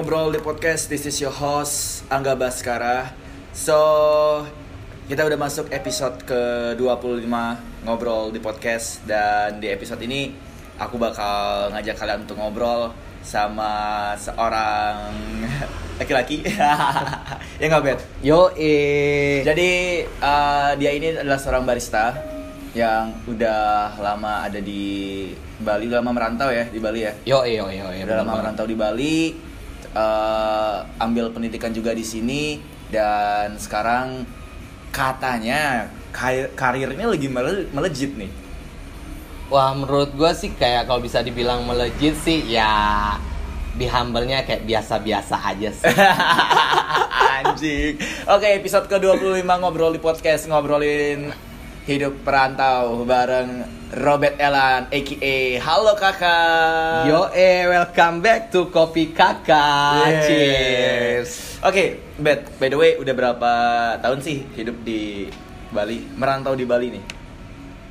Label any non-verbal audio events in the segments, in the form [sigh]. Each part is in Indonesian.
Ngobrol di Podcast. This is your host Angga Baskara. So, kita udah masuk episode ke-25 Ngobrol di Podcast dan di episode ini aku bakal ngajak kalian untuk ngobrol sama seorang laki-laki. [laughs] ya nggak Bet? Yo eh. Jadi uh, dia ini adalah seorang barista yang udah lama ada di Bali, udah lama merantau ya di Bali ya. Yo yo yo yo. Udah lama merantau di Bali, uh, ambil pendidikan juga di sini dan sekarang katanya kar- karirnya lagi mele- melejit nih. Wah menurut gua sih kayak kalau bisa dibilang melejit sih ya di humble-nya kayak biasa-biasa aja sih. [laughs] Anjing. Oke, episode ke-25 ngobrol di podcast ngobrolin hidup perantau bareng Robert Elan aka Halo Kakak. Yo eh welcome back to Kopi Kakak. Yeay. Cheers. Oke, Bet, by the way, udah berapa tahun sih hidup di Bali? Merantau di Bali nih?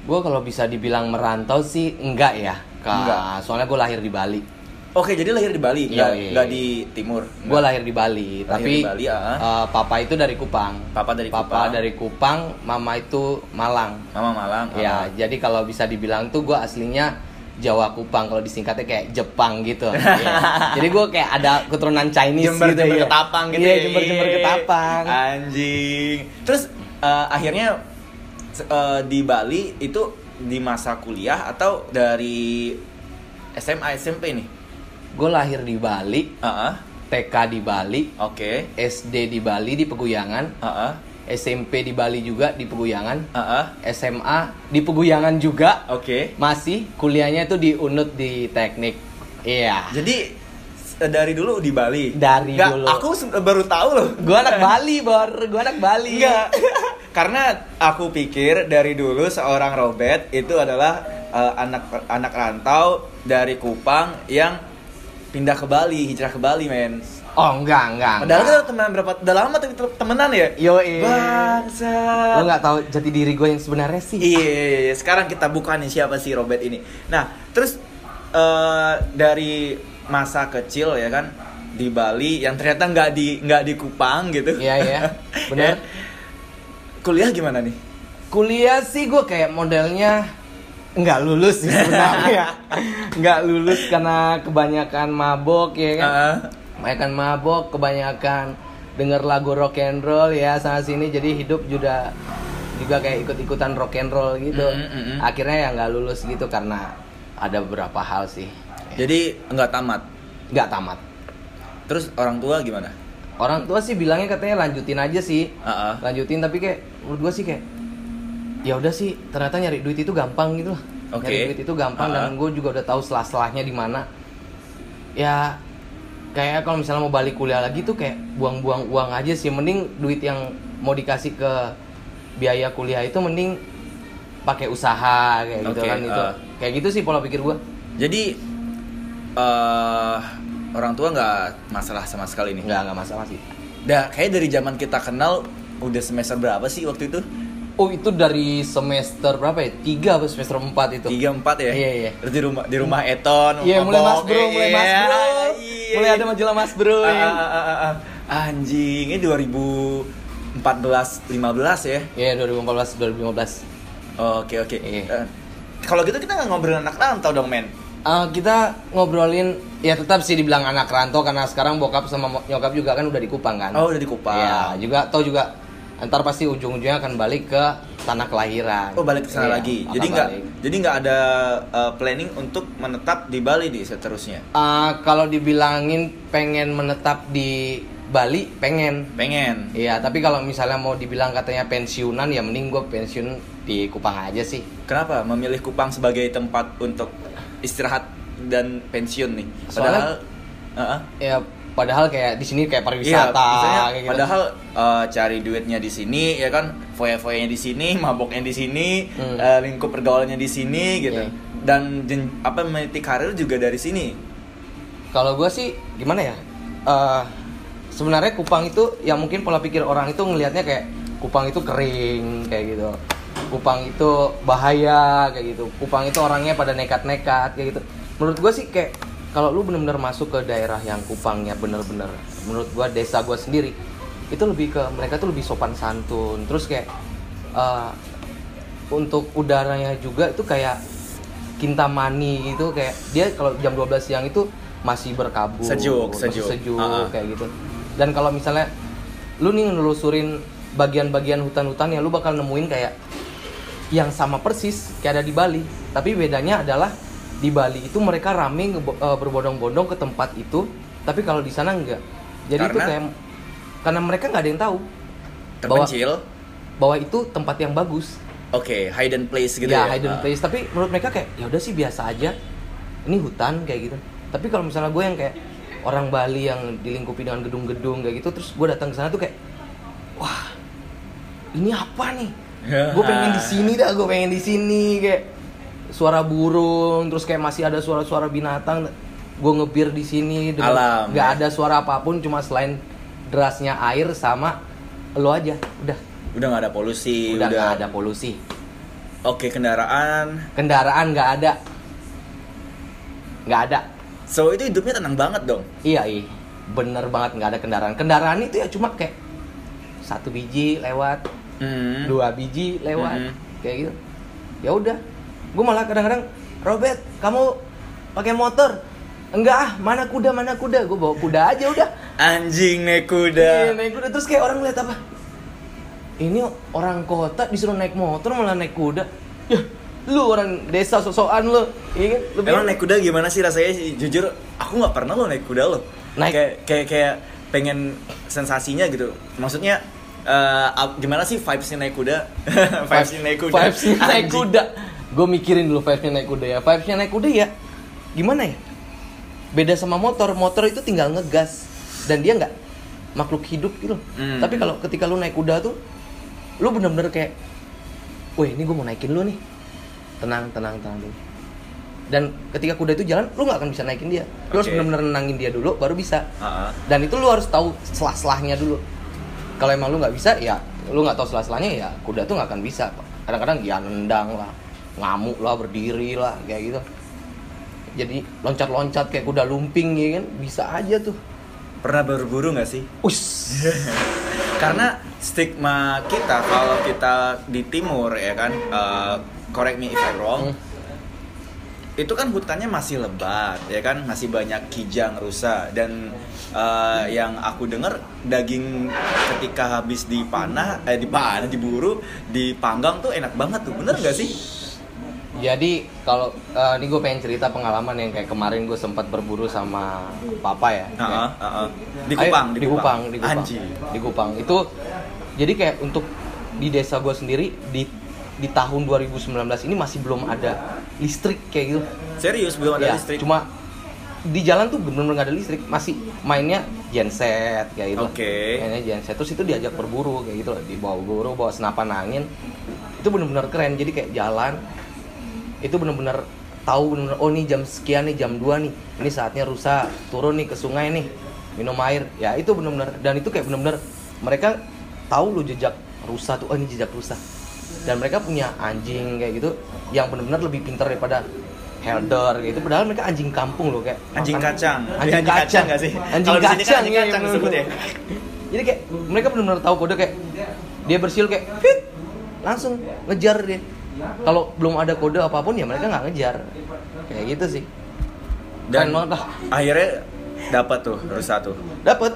Gua kalau bisa dibilang merantau sih enggak ya. Kak. Enggak. Soalnya gua lahir di Bali. Oke, jadi lahir di Bali, Iya, nggak, iya. nggak di timur. Gua lahir di Bali, Lahir tapi di Bali, ah. eh, papa itu dari Kupang. Papa dari Papa Kupang. dari Kupang, mama itu Malang. Mama Malang. Ya, ah. jadi kalau bisa dibilang tuh gue aslinya Jawa Kupang kalau disingkatnya kayak Jepang gitu. [laughs] Iya. Jadi gue kayak ada keturunan Chinese Jember gitu Jember ya. Ketapang gitu. Iya, ya. Jember Jember Ketapang. Anjing. Terus eh, akhirnya eh, di Bali itu di masa kuliah atau dari SMA SMP nih? Gue lahir di Bali, Heeh. TK di Bali, Oke. SD di Bali di Peguyangan, Heeh. SMP di Bali juga di Peguyangan, Heeh. SMA di Peguyangan juga. Oke. Masih kuliahnya itu di Unut di Teknik. Iya. Jadi eh, dari dulu di Bali. Dari Nggak, dulu. Aku se- baru tahu loh. Gue anak Bali, Bor. Gue anak Bali. Enggak. [laughs] Karena aku pikir dari dulu seorang Robert itu adalah eh, anak anak rantau dari Kupang yang pindah ke Bali, hijrah ke Bali, men. Oh, enggak, enggak. Padahal enggak. kita temenan berapa udah lama kita temenan ya? Yo, iya. Bangsa. Lo nggak tahu jati diri gue yang sebenarnya sih. Iya, iya, iya. sekarang kita buka nih siapa sih Robert ini. Nah, terus eh, dari masa kecil ya kan di Bali yang ternyata nggak di nggak di Kupang gitu. Iya, iya. [laughs] Ya. Kuliah gimana nih? Kuliah sih gue kayak modelnya nggak lulus sih sebenarnya. [laughs] nggak lulus karena kebanyakan mabok ya kan. Ah, Kebanyakan mabok, kebanyakan denger lagu rock and roll ya sana sini jadi hidup juga juga kayak ikut-ikutan rock and roll gitu. Mm, mm, mm. Akhirnya ya nggak lulus gitu karena ada beberapa hal sih. Jadi nggak tamat. Nggak tamat. Terus orang tua gimana? Orang tua sih bilangnya katanya lanjutin aja sih. Ah, ah. lanjutin tapi kayak menurut gue sih kayak ya udah sih ternyata nyari duit itu gampang gitu lah Oke. nyari duit itu gampang Ah. dan gue juga udah tahu selah-selahnya di mana ya kayak kalau misalnya mau balik kuliah lagi tuh kayak buang-buang uang aja sih mending duit yang mau dikasih ke biaya kuliah itu mending pakai usaha kayak gitu Oke, kan itu ah. kayak gitu sih pola pikir gue Jadi eh orang tua nggak masalah sama sekali nih. nggak nggak masalah sih Dah, kayak dari zaman kita kenal udah semester berapa sih waktu itu? Oh itu dari semester berapa ya tiga apa semester empat itu Tiga empat ya? Iya, iya. Terus di rumah di rumah Eton. Iya mulai mas bro, mulai mas iya, bro, iya, mulai iya. ada majalah mas bro. Ah, ya. ah, ah, ah, ah. Anjing, ini 2014 15 ya? Iya 2014 2015. Oke oke. Iya. Eh, Kalau gitu kita nggak ngobrol anak rantau dong men. Eh, kita ngobrolin ya tetap sih dibilang anak rantau karena sekarang bokap sama nyokap juga kan udah di Kupang kan. Oh udah di Kupang. Iya juga tau juga ntar pasti ujung-ujungnya akan balik ke tanah kelahiran. Oh balik ke sana Iya, lagi. Jadi nggak jadi nggak ada uh, planning untuk menetap di Bali di seterusnya. Eh, kalau dibilangin pengen menetap di Bali pengen. Pengen. Iya, tapi kalau misalnya mau dibilang katanya pensiunan ya mending gue pensiun di Kupang aja sih. Kenapa memilih Kupang sebagai tempat untuk istirahat dan pensiun nih? Soalnya- Padahal uh-uh. Ya padahal kayak di sini kayak Iya, pariwisata misalnya, kayak gitu. padahal uh, cari duitnya di sini ya kan, foya-foyanya di sini, [laughs] maboknya di sini, Hmm. uh, lingkup pergaulannya di sini gitu. Iya. Dan jen- apa meniti karir juga dari sini. Kalau gue sih gimana ya? Eh, sebenarnya Kupang itu yang mungkin pola pikir orang itu ngelihatnya kayak Kupang itu kering kayak gitu. Kupang itu bahaya kayak gitu. Kupang itu orangnya pada nekat-nekat kayak gitu. Menurut gue sih kayak kalau lu bener-bener masuk ke daerah yang Kupangnya bener-bener menurut gua desa gua sendiri itu lebih ke mereka tuh lebih sopan santun terus kayak eh, untuk udaranya juga itu kayak kintamani gitu kayak dia kalau jam 12 siang itu masih berkabut Sejuk, sejuk. sejuk Ah. kayak gitu dan kalau misalnya lu nih nelusurin bagian-bagian hutan-hutan ya lu bakal nemuin kayak yang sama persis kayak ada di Bali tapi bedanya adalah di Bali itu mereka rame eh, berbondong-bondong ke tempat itu tapi kalau di sana enggak jadi itu Karena? kayak karena mereka nggak ada yang tahu Terpencil. bahwa itu tempat yang bagus Oke, hidden place gitu ya. ya, hidden Ah. place tapi menurut mereka kayak ya udah sih biasa aja ini hutan kayak gitu tapi kalau misalnya gue yang kayak orang Bali yang dilingkupi dengan gedung-gedung kayak gitu terus gue datang ke sana tuh kayak wah ini apa nih [laughs] gue pengen di sini dah gue pengen di sini kayak suara burung terus kayak masih ada suara-suara binatang gue ngebir di sini Alam, nggak ya. ada suara apa pun cuma selain derasnya air sama lo aja udah Udah nggak ada polusi, udah nggak ada polusi Oke, kendaraan. kendaraan nggak ada nggak ada So itu hidupnya tenang banget dong. iya iya bener banget nggak ada kendaraan kendaraan itu ya cuma kayak satu biji lewat Hmm. dua biji lewat Mhm. kayak gitu ya udah gue malah kadang-kadang Robert kamu pakai motor enggak ah mana kuda mana kuda gue bawa kuda aja udah Anjing naik Iya, kuda. naik kuda terus kayak orang lihat apa ini orang kota disuruh naik motor malah naik kuda ya lu orang desa sosokan lu iya kan Lu Emang naik kuda gimana sih rasanya? Jujur, aku nggak pernah lo naik kuda lo. Naik- Kayak kayak kayak pengen sensasinya gitu. Maksudnya eh, ap- gimana sih vibesnya naik kuda? [laughs] vibesnya naik kuda. Vibes-nya naik kuda. Gue mikirin dulu vibes-nya naik kuda ya. Vibes-nya naik kuda ya gimana ya? Beda sama motor. Motor itu tinggal ngegas dan dia nggak makhluk hidup gitu. Hmm. Tapi kalau ketika lu naik kuda tuh, lu bener-bener kayak, weh ini gue mau naikin lu nih. Tenang, tenang, tenang dulu. Dan ketika kuda itu jalan, lu nggak akan bisa naikin dia. Lu harus Oke. bener-bener nenangin dia dulu, baru bisa. Ah. Dan itu lu harus tahu selah-selahnya dulu. Kalau emang lu nggak bisa, ya lu nggak tahu selah-selahnya ya kuda tuh nggak akan bisa. Kadang-kadang ya nendang lah, ngamuk lah, berdiri lah, kayak gitu. Jadi loncat-loncat kayak kuda lumping ya kan, bisa aja tuh. Pernah berburu nggak sih? Us. [laughs] Karena stigma kita kalau kita di timur ya kan, eh, correct me if I'm wrong, Hmm. itu kan hutannya masih lebat ya kan, masih banyak kijang rusa dan eh, yang aku dengar daging ketika habis dipanah, eh dipanah, diburu, dipanggang tuh enak banget tuh, bener nggak sih? Jadi kalau eh, ini gue pengen cerita pengalaman yang kayak kemarin gue sempat berburu sama papa ya. Ah, ah, ah, ah. Di Ayo, Kupang, di Kupang, di Kupang. Anjing. Di Kupang. Itu jadi kayak untuk di desa gue sendiri di di tahun 2019 ini masih belum ada listrik kayak gitu. Serius belum ada Ya, listrik? Cuma di jalan tuh bener-bener nggak ada listrik, masih mainnya genset kayak gitu. Oke. Mainnya genset terus itu diajak berburu kayak gitu, dibawa berburu, bawa senapan angin. Itu bener-bener keren. Jadi kayak jalan itu bener-bener tahu bener-bener oh nih jam sekian nih jam 2 nih. Ini saatnya rusa turun nih ke sungai nih. Minum air. Ya itu bener-bener dan itu kayak bener-bener mereka tahu lu jejak rusa tuh, oh ini jejak rusa. Dan mereka punya anjing kayak gitu yang bener-bener lebih pintar daripada Helder gitu padahal mereka anjing kampung loh kayak Anjing makan- kacang. anjing, Anjing kacang kacang nggak sih? anjing Kalau sini kan kacang anjing ya, kacang disebut ya. jadi kayak mereka benar-benar tahu kode kayak dia bersiul kayak fit langsung ngejar dia kalau belum ada kode apa pun ya mereka nggak ngejar. Kayak gitu sih. Dan Keren banget lah. akhirnya dapat tuh rusa tuh. dapat.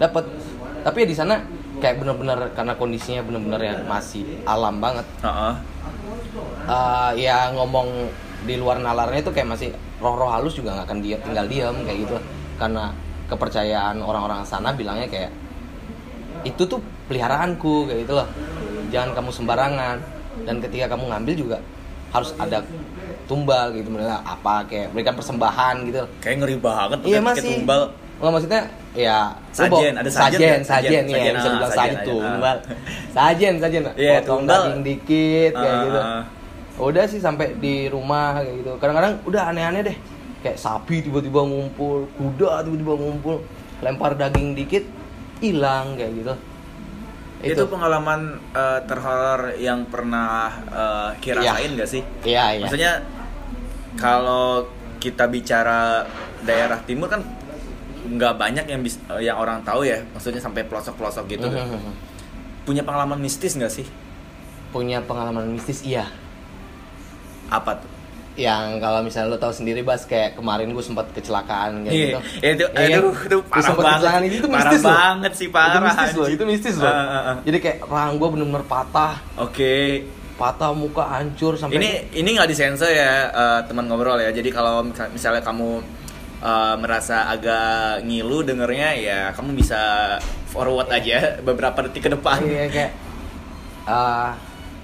Dapat. Tapi ya di sana kayak benar-benar karena kondisinya benar-benar yang masih alam banget. Heeh. Eh, ya ngomong di luar nalarnya itu kayak masih roh-roh halus juga nggak akan dia tinggal diam kayak gitu. Karena kepercayaan orang-orang sana bilangnya kayak itu tuh peliharaanku kayak gitu loh. Jangan kamu sembarangan dan ketika kamu ngambil juga harus ada tumbal gitu mereka apa kayak berikan persembahan gitu. Kayak ngeri banget iya masih. tumbal. nggak maksudnya ya Sajen, bawa- ada sajen sajen nggak? sajen, Sajen, ya bisa ah, dibilang sajen, sajen, tumbal. Sajen sajen Iya, potong daging dikit kayak Ah, gitu. ah, ah. udah sih sampai di rumah kayak gitu. Kadang-kadang udah aneh-aneh deh. Kayak sapi tiba-tiba ngumpul kuda tiba-tiba ngumpul lempar daging dikit hilang kayak gitu Itu, pengalaman eh, terhoror yang pernah eh, Ki Iya. rasain gak sih? iya iya Maksudnya kalau kita bicara daerah timur kan nggak banyak yang bis, yang orang tahu ya maksudnya sampai pelosok-pelosok gitu Mhm. punya pengalaman mistis nggak sih Punya pengalaman mistis iya. apa tuh Yang kalau misalnya lo tahu sendiri Bas kayak kemarin gue sempat kecelakaan kayak Iya, gitu. itu, Iya kan? aduh, itu Gua parah sempat banget. kecelakaan itu, itu Parah mistis loh. banget sih, parah, Itu mistis loh, itu mistis loh. Ah, ah, ah. Jadi kayak rahang gue bener-bener patah, oke patah muka hancur sampai ini ini nggak disensor ya eh, teman ngobrol ya jadi kalau misal- misalnya kamu eh, merasa agak ngilu dengernya ya kamu bisa forward aja beberapa detik ke depan Iya kayak ah,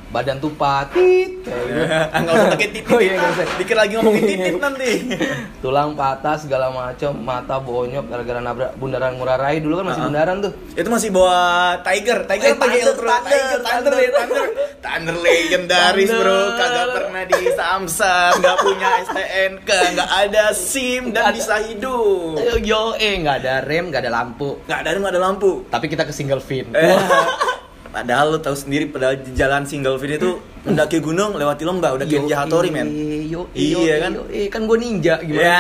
badan tupat, tit, kayak gitu. nggak usah pakai titit Oh iya, usah. dikit lagi ngomongin titit nanti. Tulang patah segala macam, mata bonyok gara-gara nabrak bundaran Ngurah Rai dulu kan masih bundaran tuh. itu masih bawa Tiger. Tiger Eh, pakai Thunder, Tiger Thunder Thunder. Thunder legendaris bro. Kagak pernah di Samsung. Nggak punya STNK nggak ada SIM dan bisa hidup. Yo, eh nggak ada rem, nggak ada lampu. nggak ada nggak ada lampu. Tapi kita ke single fin. Padahal lo tahu sendiri padahal jalan single fin itu mendaki gunung lewati lembah udah kayak Ninja Hattori men. Yo, Iya kan? Eh kan gue ninja gimana? Ya.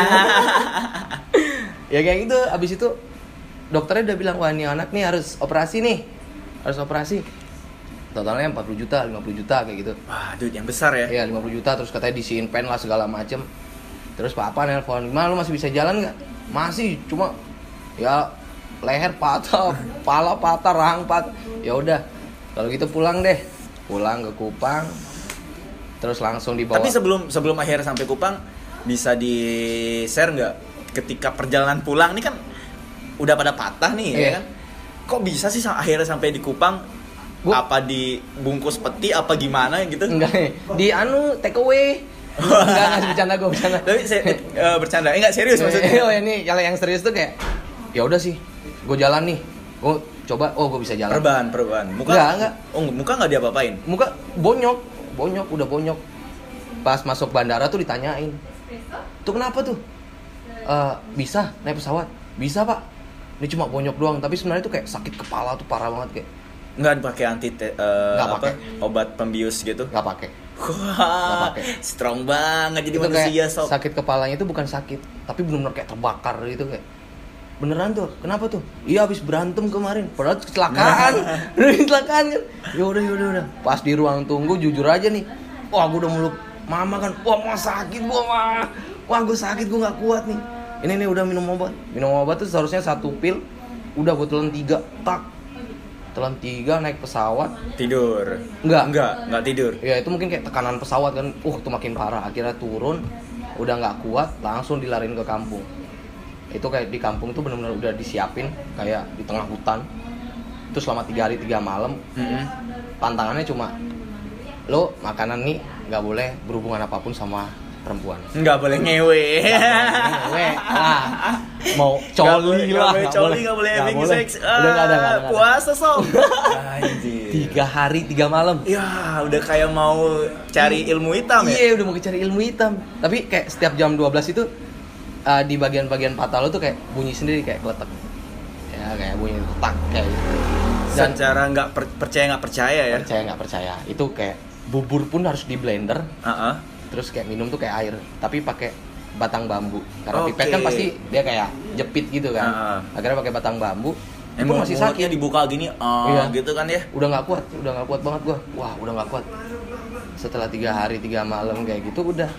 [laughs] ya kayak gitu abis itu dokternya udah bilang wah ini anak nih harus operasi nih harus operasi totalnya 40 juta 50 juta kayak gitu Wah, duit yang besar ya. Iya 50 juta terus katanya disiin pen lah segala macem terus papa nelpon gimana lu masih bisa jalan nggak masih cuma ya leher patah [laughs] pala patah rahang patah ya udah kalau gitu pulang deh pulang ke Kupang terus langsung dibawa Tapi sebelum sebelum akhirnya sampai Kupang bisa di share nggak ketika perjalanan pulang ini kan udah pada patah nih ya Iya. kan. Kok bisa sih akhirnya sampai di Kupang? Gua- Apa dibungkus peti apa gimana gitu? enggak nih di anu take away enggak enggak [laughs] bercanda gue bercanda Tapi saya eh, bercanda, eh, enggak serius maksudnya. oh ini kalau yang serius tuh kayak ya udah sih gue jalan nih gue coba oh gue bisa jalan Perban, perban. Muka Enggak, enggak. Oh, muka nggak diapa-apain. muka bonyok bonyok udah bonyok pas masuk bandara tuh ditanyain tuh kenapa tuh "Eh, bisa naik pesawat bisa pak ini cuma bonyok doang tapi sebenarnya tuh kayak sakit kepala tuh parah banget kayak Nggak pakai anti eh, Nggak apa? pakai. Obat pembius gitu. nggak pakai Wah, pakai. strong banget jadi itu manusia kayak sob. sakit kepalanya itu bukan sakit tapi benar-benar kayak terbakar gitu kayak beneran tuh? Kenapa tuh? Iya habis berantem kemarin. Padahal kecelakaan. [laughs] Kecelakaan kan? Ya udah ya udah udah. Pas di ruang tunggu jujur aja nih. Wah gue udah meluk mama kan wah mau sakit gua mah wah gue sakit gue nggak kuat nih. Ini nih udah minum obat. Minum obat tuh seharusnya satu pil. Udah gue telan tiga. Tak. Telan tiga naik pesawat. Tidur. Nggak. Enggak, enggak tidur. ya itu mungkin kayak tekanan pesawat kan. Uh itu makin parah. Akhirnya turun. Udah nggak kuat langsung dilarin ke kampung itu kayak di kampung tuh benar-benar udah disiapin kayak di tengah hutan itu selama tiga hari tiga malam Mm-mm. tantangannya cuma lo makanan nih nggak boleh berhubungan apa pun sama perempuan Enggak boleh ngewe. Ngewe, lah. mau Nggak boleh- coli nggak lah boleh nggak coli, nggak boleh having boleh. sex. udah nggak ada nggak ada, nggak. Puasa sob. Tiga hari tiga malam Ya, udah kayak mau cari ilmu hitam ya. Iya, udah mau cari ilmu hitam. Tapi kayak setiap jam 12 itu uh, di bagian-bagian patah lo tuh kayak bunyi sendiri kayak kletek. Ya, kayak bunyi tak kayak gitu. Dan Secara nggak per- percaya nggak percaya ya. percaya nggak percaya, itu kayak bubur pun harus di blender, Heeh. terus kayak minum tuh kayak air, tapi pakai batang bambu. Karena Oke. pipet kan pasti dia kayak jepit gitu kan. Ah. Akhirnya pakai batang bambu. Emang masih sakit. dibuka gini, ah, Iya. gitu kan ya. Udah nggak kuat, udah nggak kuat banget gua. Wah, udah nggak kuat. Setelah tiga hari tiga malam kayak gitu udah.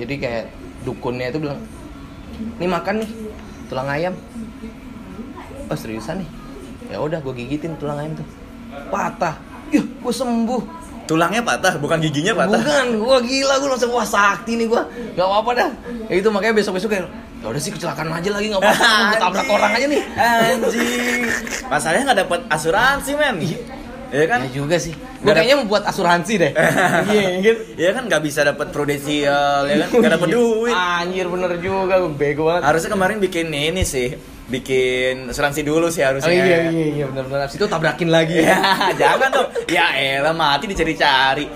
Jadi kayak dukunnya itu bilang, nih makan nih tulang ayam. Oh seriusan nih? Ya udah gue gigitin tulang ayam tuh. Patah. Yuh, gue sembuh. Tulangnya patah, bukan giginya patah. Bukan, gua gila, gua langsung wah sakti nih gua. Gak apa-apa dah. Ya itu makanya besok-besok kayak ya udah sih kecelakaan aja lagi nggak apa-apa. [laughs] Tabrak orang aja nih. Anjing. Masalahnya nggak dapat asuransi, men. Iya kan? Ya juga sih. Gue kayaknya membuat asuransi deh. [laughs] Iya, gitu. Iya kan nggak bisa dapat prudensial, ya kan? Nggak dapat Iya. duit. Anjir bener juga, gue bego banget. Harusnya kemarin bikin ini sih, bikin asuransi dulu sih Oh harusnya. iya iya iya bener-bener Abis itu tabrakin lagi. Ya, [laughs] jangan dong. Ya elah mati dicari-cari.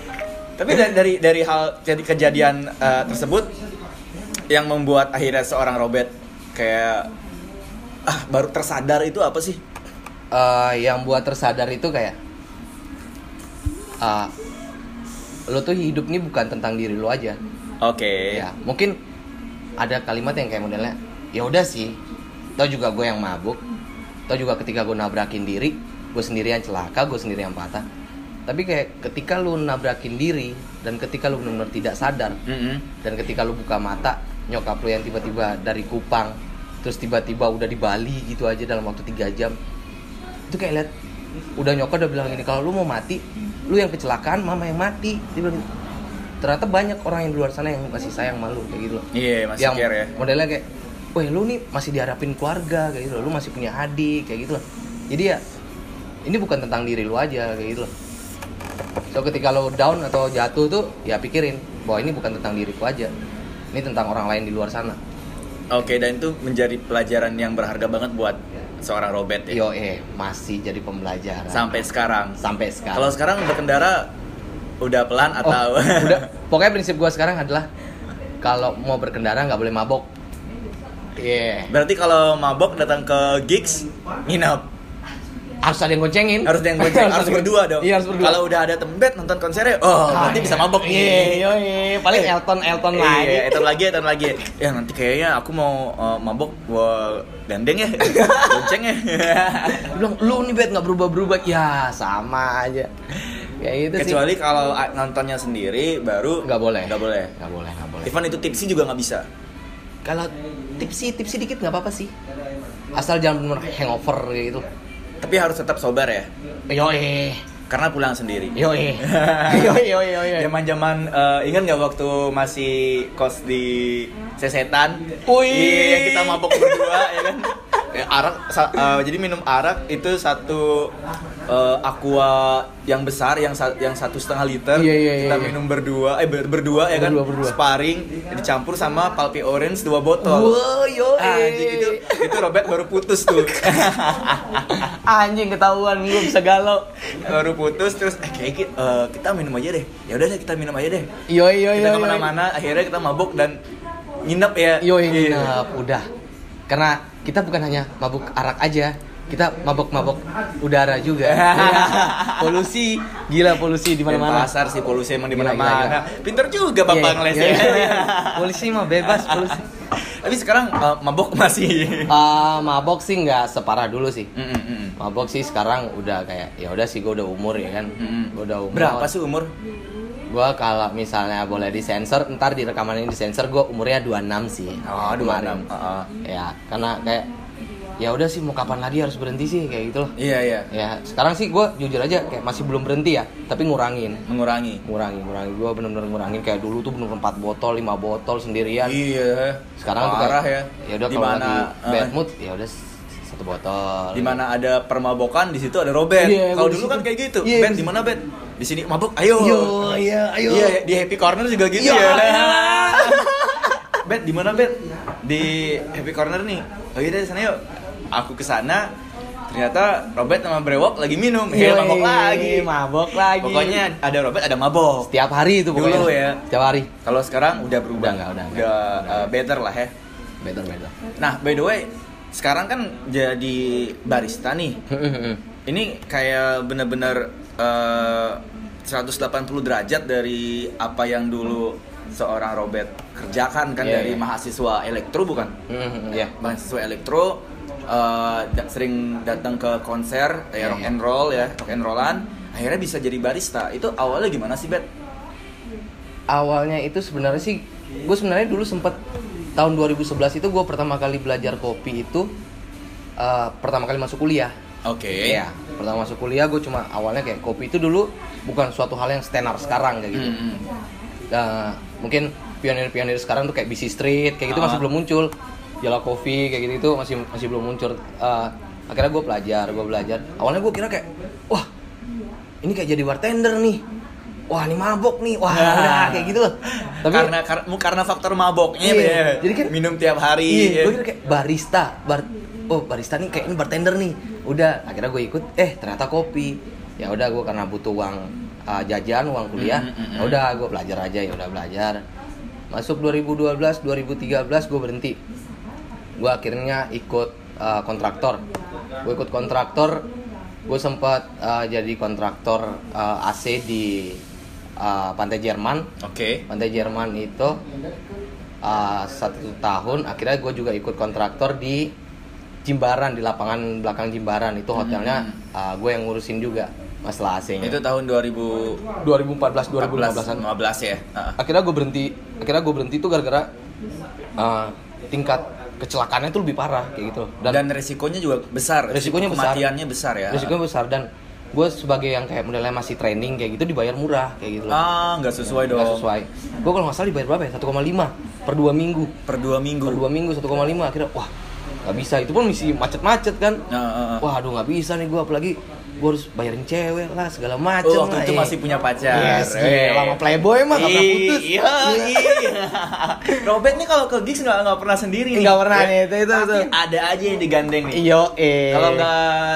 Tapi dari dari, dari hal jadi kejadian eh, tersebut yang membuat akhirnya seorang Robert kayak ah baru tersadar itu apa sih? Eh, yang buat tersadar itu kayak ah, lo tuh hidup nih bukan tentang diri lo aja. Oke. Ya, mungkin ada kalimat yang kayak modelnya ya udah sih tau juga gue yang mabuk tau juga ketika gue nabrakin diri gue sendiri yang celaka gue sendiri yang patah tapi kayak ketika lu nabrakin diri dan ketika lu benar-benar tidak sadar Mm-mm. dan ketika lu buka mata nyokap lu yang tiba-tiba dari Kupang terus tiba-tiba udah di Bali gitu aja dalam waktu tiga jam itu kayak lihat udah nyokap udah bilang gini kalau lu mau mati lu yang kecelakaan mama yang mati. Dia bilang gitu. ternyata banyak orang yang di luar sana yang masih sayang malu kayak gitu. Loh Iya, masih yang care ya. modelnya kayak weh lu nih masih diharapin keluarga kayak gitu loh. Lu masih punya adik kayak gitu loh. Jadi ya ini bukan tentang diri lu aja kayak gitu loh. So ketika lo down atau jatuh tuh ya pikirin bahwa ini bukan tentang diriku aja. Ini tentang orang lain di luar sana. Oke, dan itu menjadi pelajaran yang berharga banget buat seorang Robert ya. yo eh masih jadi pembelajaran Sampai sekarang. sampai sekarang Kalau sekarang berkendara udah pelan Oh, atau udah [laughs] pokoknya prinsip gua sekarang adalah kalau mau berkendara nggak boleh mabok iya Berarti kalau mabok datang ke gigs nginep. Harus ada yang goncengin Harus ada yang gonceng, harus berdua dong. iya harus berdua Kalau udah ada tembet nonton konsernya, oh berarti bisa mabok nih. iya iya iya. paling Elton Elton lagi Iya, Elton lagi, Elton lagi. Ya nanti kayaknya aku mau uh, mabok gua gandeng ya, [laughs] gonceng ya. [laughs] Bilang lu nih bet nggak berubah berubah ya sama aja kayak gitu sih Kecuali kalau uh, nontonnya sendiri baru nggak boleh Nggak boleh. nggak boleh nggak boleh Even itu tipsy juga nggak bisa. kalau tipsi tipsi dikit nggak apa apa sih asal jangan bener hangover gitu Tapi harus tetap sober ya, yo eh karena pulang sendiri. yo eh [laughs] yo yo yo yo Zaman-zaman eh, ingat nggak waktu masih kos di Sesetan? Wih. Iya, kita mabok berdua ya kan. Ya, arak sa- eh, jadi minum arak itu satu eh, aqua yang besar yang sa- yang satu setengah liter. Iya, iya, kita iya. minum berdua eh ber- berdua ya kan? Berdua, berdua. sparring dicampur sama pulpy orange dua botol. Wow, yo eh. anjing, itu itu Robert baru putus tuh. [laughs] Anjing ketahuan gue bisa galau. Baru putus terus eh kayak gitu, eh, kita minum aja deh. Ya udah deh kita minum aja deh. Yo yo yo kita ke mana-mana akhirnya kita mabuk dan nginep ya. Yo Iya. nginep udah karena kita bukan hanya mabuk arak aja kita mabok-mabok udara juga [laughs] Iya. polusi gila polusi di Di mana-mana pasar sih polusi emang di mana-mana. Pinter juga bapak Iya, ngelesnya. iya, iya. Polisi mah bebas [laughs] polisi. Tapi sekarang eh, mabok masih. Ah, mabok sih nggak separah dulu sih. Mm, mm, mm. Mabok sih sekarang udah kayak ya udah sih gue udah umur ya kan. Mm-mm. Gue udah umur. Berapa sih umur? Gue kalau misalnya boleh disensor, ntar di rekaman ini disensor gue umurnya 26 sih. Oh, Kemarin. 26. Heeh. Ya, karena kayak ya udah sih mau kapan lagi harus berhenti sih kayak gitu loh. Iya, iya. Ya, sekarang sih gue jujur aja kayak masih belum berhenti ya, tapi ngurangin. Mengurangi. Ngurangin, ngurangin. Gue bener-bener ngurangin kayak dulu tuh bener 4 botol, 5 botol sendirian. Iya. sekarang tuh parah kayak, ya. ya udah kalau lagi eh, bad mood ya udah satu botol di mana ada permabokan di situ ada Robert. Iya, Kalau dulu kan kayak gitu. Iya, Ben di mana Ben? Di sini mabuk. Ayo. Yo, iya, ayo. Iya, di Happy Corner juga gitu Iya. ya. [laughs] Bet, di mana Bet? Di Happy Corner nih. Oh iya deh, sana yuk. Aku ke sana. Ternyata Robert sama Brewok lagi minum. Ya, Yoi, mabok lagi. mabok lagi Pokoknya ada Robert, ada mabok. setiap hari itu pokoknya Dulu ya. setiap hari Kalau sekarang udah berubah. Udah nggak, udah nggak. Udah uh, better lah ya. better better Nah, by the way, sekarang kan jadi barista nih. [laughs] Ini kayak bener-bener uh, 180 derajat dari apa yang dulu seorang Robert kerjakan kan Iya, dari iya. mahasiswa elektro bukan? ya Mahasiswa elektro uh, sering datang ke konser ya rock iya. and roll ya, rock and rollan, akhirnya bisa jadi barista. Itu awalnya gimana sih, Bet? awalnya itu sebenarnya sih gue sebenarnya dulu sempet tahun 2011 itu gue pertama kali belajar kopi itu eh, pertama kali masuk kuliah Oke. Iya, pertama masuk kuliah gue cuma awalnya kayak kopi itu dulu bukan suatu hal yang tenar sekarang kayak gitu. Mm-mm. Nah, mungkin pionir-pionir sekarang tuh kayak BC Street kayak gitu Ah. masih belum muncul. Jala Coffee kayak gitu itu masih masih belum muncul. Eh, akhirnya gue belajar, gue belajar. Awalnya gue kira kayak, wah ini kayak jadi bartender nih. Wah ini mabok nih, wah Ah. udah kayak gitu loh. Tapi karena kar- karena faktor maboknya Iya, ya. jadi kan- minum tiap hari. Iya, ya. gue kira kayak barista, bar, oh barista nih kayak ini bartender nih. Udah, akhirnya gue ikut, eh ternyata kopi. Ya udah gue karena butuh uang uh, jajan, uang kuliah, Mm, mm, mm, ya udah gue belajar aja, ya udah belajar. Masuk 2012, 2013 gue berhenti. Gue akhirnya ikut uh, kontraktor. Gue ikut kontraktor, gue sempat uh, jadi kontraktor uh, AC di uh, Pantai Jerman Oke. Pantai Jerman itu uh, satu tahun akhirnya gue juga ikut kontraktor di Jimbaran di lapangan belakang Jimbaran itu hotelnya uh, gue yang ngurusin juga masalah AC-nya Itu tahun 2000 2014 2015 2015an 15 ya. Heeh. akhirnya gue berhenti akhirnya gue berhenti tuh gara-gara uh, tingkat kecelakaannya tuh lebih parah kayak gitu Dan, resikonya juga besar. Resikonya Resiko besar. Kematiannya besar ya. risikonya besar dan gue sebagai yang kayak modelnya masih training kayak gitu dibayar murah kayak gitu Ah, nggak sesuai dong. Nggak sesuai gue kalau nggak salah dibayar berapa ya 1,5 per dua minggu Per dua minggu. per dua minggu 1,5 akhirnya wah nggak bisa itu pun misi macet-macet kan Nah, ah, ah. wah aduh nggak bisa nih gue apalagi gue harus bayarin cewek lah segala Oh, waktu lah, itu eh. masih punya pacar. Yes, Eh. gila, sama playboy mah nggak pernah putus. Iya, iya. [laughs] Robert nih kalau ke gigs nggak nggak pernah sendiri. Nggak pernah nih, itu- itu- itu. ada aja yang digandeng nih. iyo eh Kalau nggak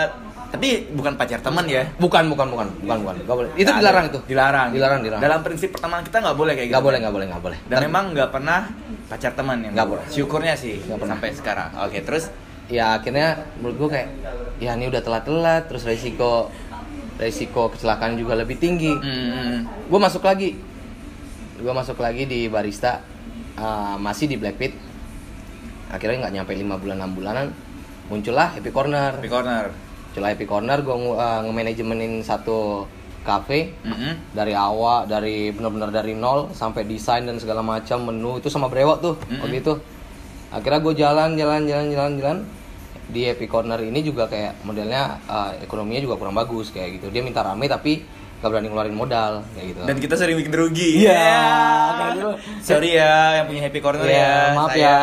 tapi bukan pacar teman ya. bukan bukan bukan bukan bukan nggak boleh itu Nggak dilarang ada. itu Dilarang. dilarang dilarang Dalam prinsip pertemanan kita nggak boleh kayak gitu. nggak boleh nggak boleh nggak boleh Dan memang nggak pernah pacar teman ya. Nggak boleh. Syukurnya sih Nggak pernah. sampai sekarang. Oke, terus ya akhirnya menurut gue kayak ya ini udah telat-telat terus resiko resiko kecelakaan juga lebih tinggi hmm, gue masuk lagi gue masuk lagi di barista uh, masih di Black Pit akhirnya nggak nyampe 5 bulan 6 bulanan muncullah Happy Corner Happy corner. Muncullah Happy Corner gue uh, nge-manajemenin satu cafe Mm-mm. dari awal dari benar-benar dari nol sampai desain dan segala macam menu itu sama brewok tuh Mm-mm. waktu itu akhirnya gue jalan jalan jalan jalan jalan di Happy Corner ini juga kayak modelnya uh, ekonominya juga kurang bagus kayak gitu dia minta rame tapi gak berani ngeluarin modal kayak gitu Dan kita sering bikin rugi. Iya, Ya. kayak gitu. Sorry ya yang punya happy corner Iya, ya. maaf saya, ya.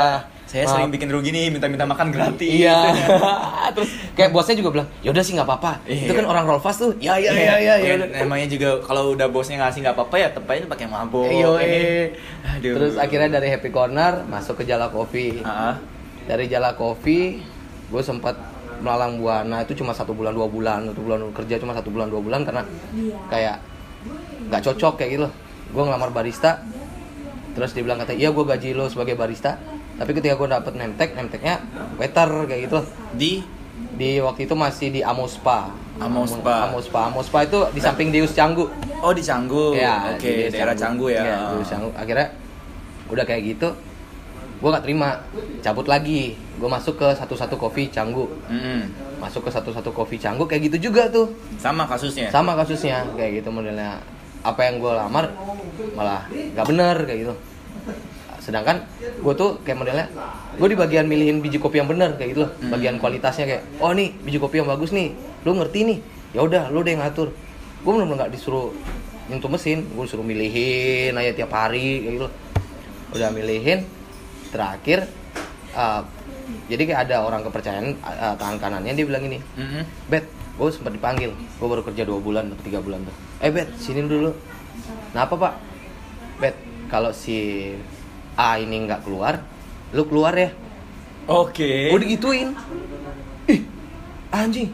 Saya Maaf. sering bikin rugi nih, minta-minta makan gratis. iya [laughs] terus kayak bosnya juga bilang ya udah sih nggak apa-apa Iya. itu kan orang roll fast tuh ya ya ya ya, ya. Ya, Namanya juga kalau udah bosnya ngasih nggak apa-apa ya tepain pakai mabuk. Iyo, eh. Aduh. Terus akhirnya dari Happy Corner masuk ke Jala Coffee. Ah, Dari Jala Coffee, gue sempat melalang buana itu cuma satu bulan dua bulan satu bulan kerja cuma satu bulan dua bulan karena kayak nggak cocok kayak gitu loh. Gue ngelamar barista, terus dia bilang kata iya gue gaji lo sebagai barista, tapi ketika gue dapet nemtek, nemteknya waiter kayak gitu di Di waktu itu masih di Amospa. Amospa. Amospa. Amospa itu di samping Deus Canggu. Oh di Canggu. Iya, Oke, di Deus daerah Canggu ya. Deus Canggu. Akhirnya udah kayak gitu, gue gak terima, cabut lagi. Gue masuk ke satu-satu kopi Canggu. Mm-mm. Masuk ke satu-satu kopi Canggu kayak gitu juga tuh. Sama kasusnya. Sama kasusnya kayak gitu modelnya. Apa yang gue lamar malah gak bener kayak gitu. Sedangkan gue tuh kayak modelnya, gue di bagian milihin biji kopi yang bener kayak gitu loh. Hmm. Bagian kualitasnya kayak, oh nih biji kopi yang bagus nih, lu ngerti nih. Ya udah, lu deh yang ngatur. Gue bener-bener nggak disuruh nyentuh mesin, gue disuruh milihin aja tiap hari kayak gitu. loh. Udah milihin, terakhir, uh, jadi kayak ada orang kepercayaan uh, tangan kanannya dia bilang ini, Mm-mm. Bet, gue sempat dipanggil. Gue baru kerja dua bulan atau tiga bulan tuh. Eh Bet, sini dulu. Kenapa pak? Bet, kalau si A ini nggak keluar, lu keluar ya. Oke. Gue digituin. Ih, anjing.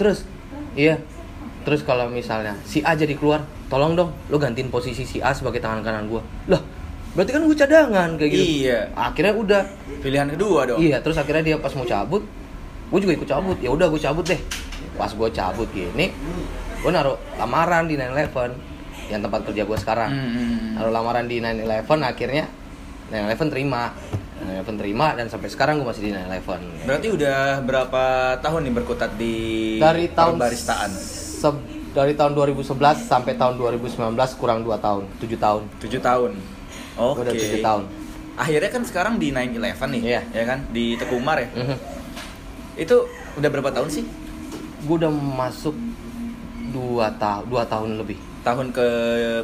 Terus, iya. Terus kalau misalnya si A jadi keluar, tolong dong, lu gantiin posisi si A sebagai tangan kanan gue. Lah, berarti kan gue cadangan kayak gitu. Iya. Akhirnya udah, Pilihan kedua dong. Iya, terus akhirnya dia pas mau cabut, gue juga ikut cabut. Ya udah gue cabut deh. Pas gue cabut gini, gue naruh lamaran di 911 yang tempat kerja gue sekarang. Mm-mm. Naruh lamaran di 911 akhirnya 911 terima. 911 terima dan sampai sekarang gue masih di 911. Berarti udah berapa tahun nih berkutat di Dari tahun baristaan? se- dari tahun 2011 sampai tahun 2019 kurang 2 tahun, 7 tahun. 7 tahun. Oke. Gue udah 7 tahun. Akhirnya kan sekarang di 911 nih, Iya. ya kan? Di Tekumar ya. Mhm. Itu udah berapa tahun sih? Gue udah masuk 2 tahun, 2 tahun lebih. Tahun ke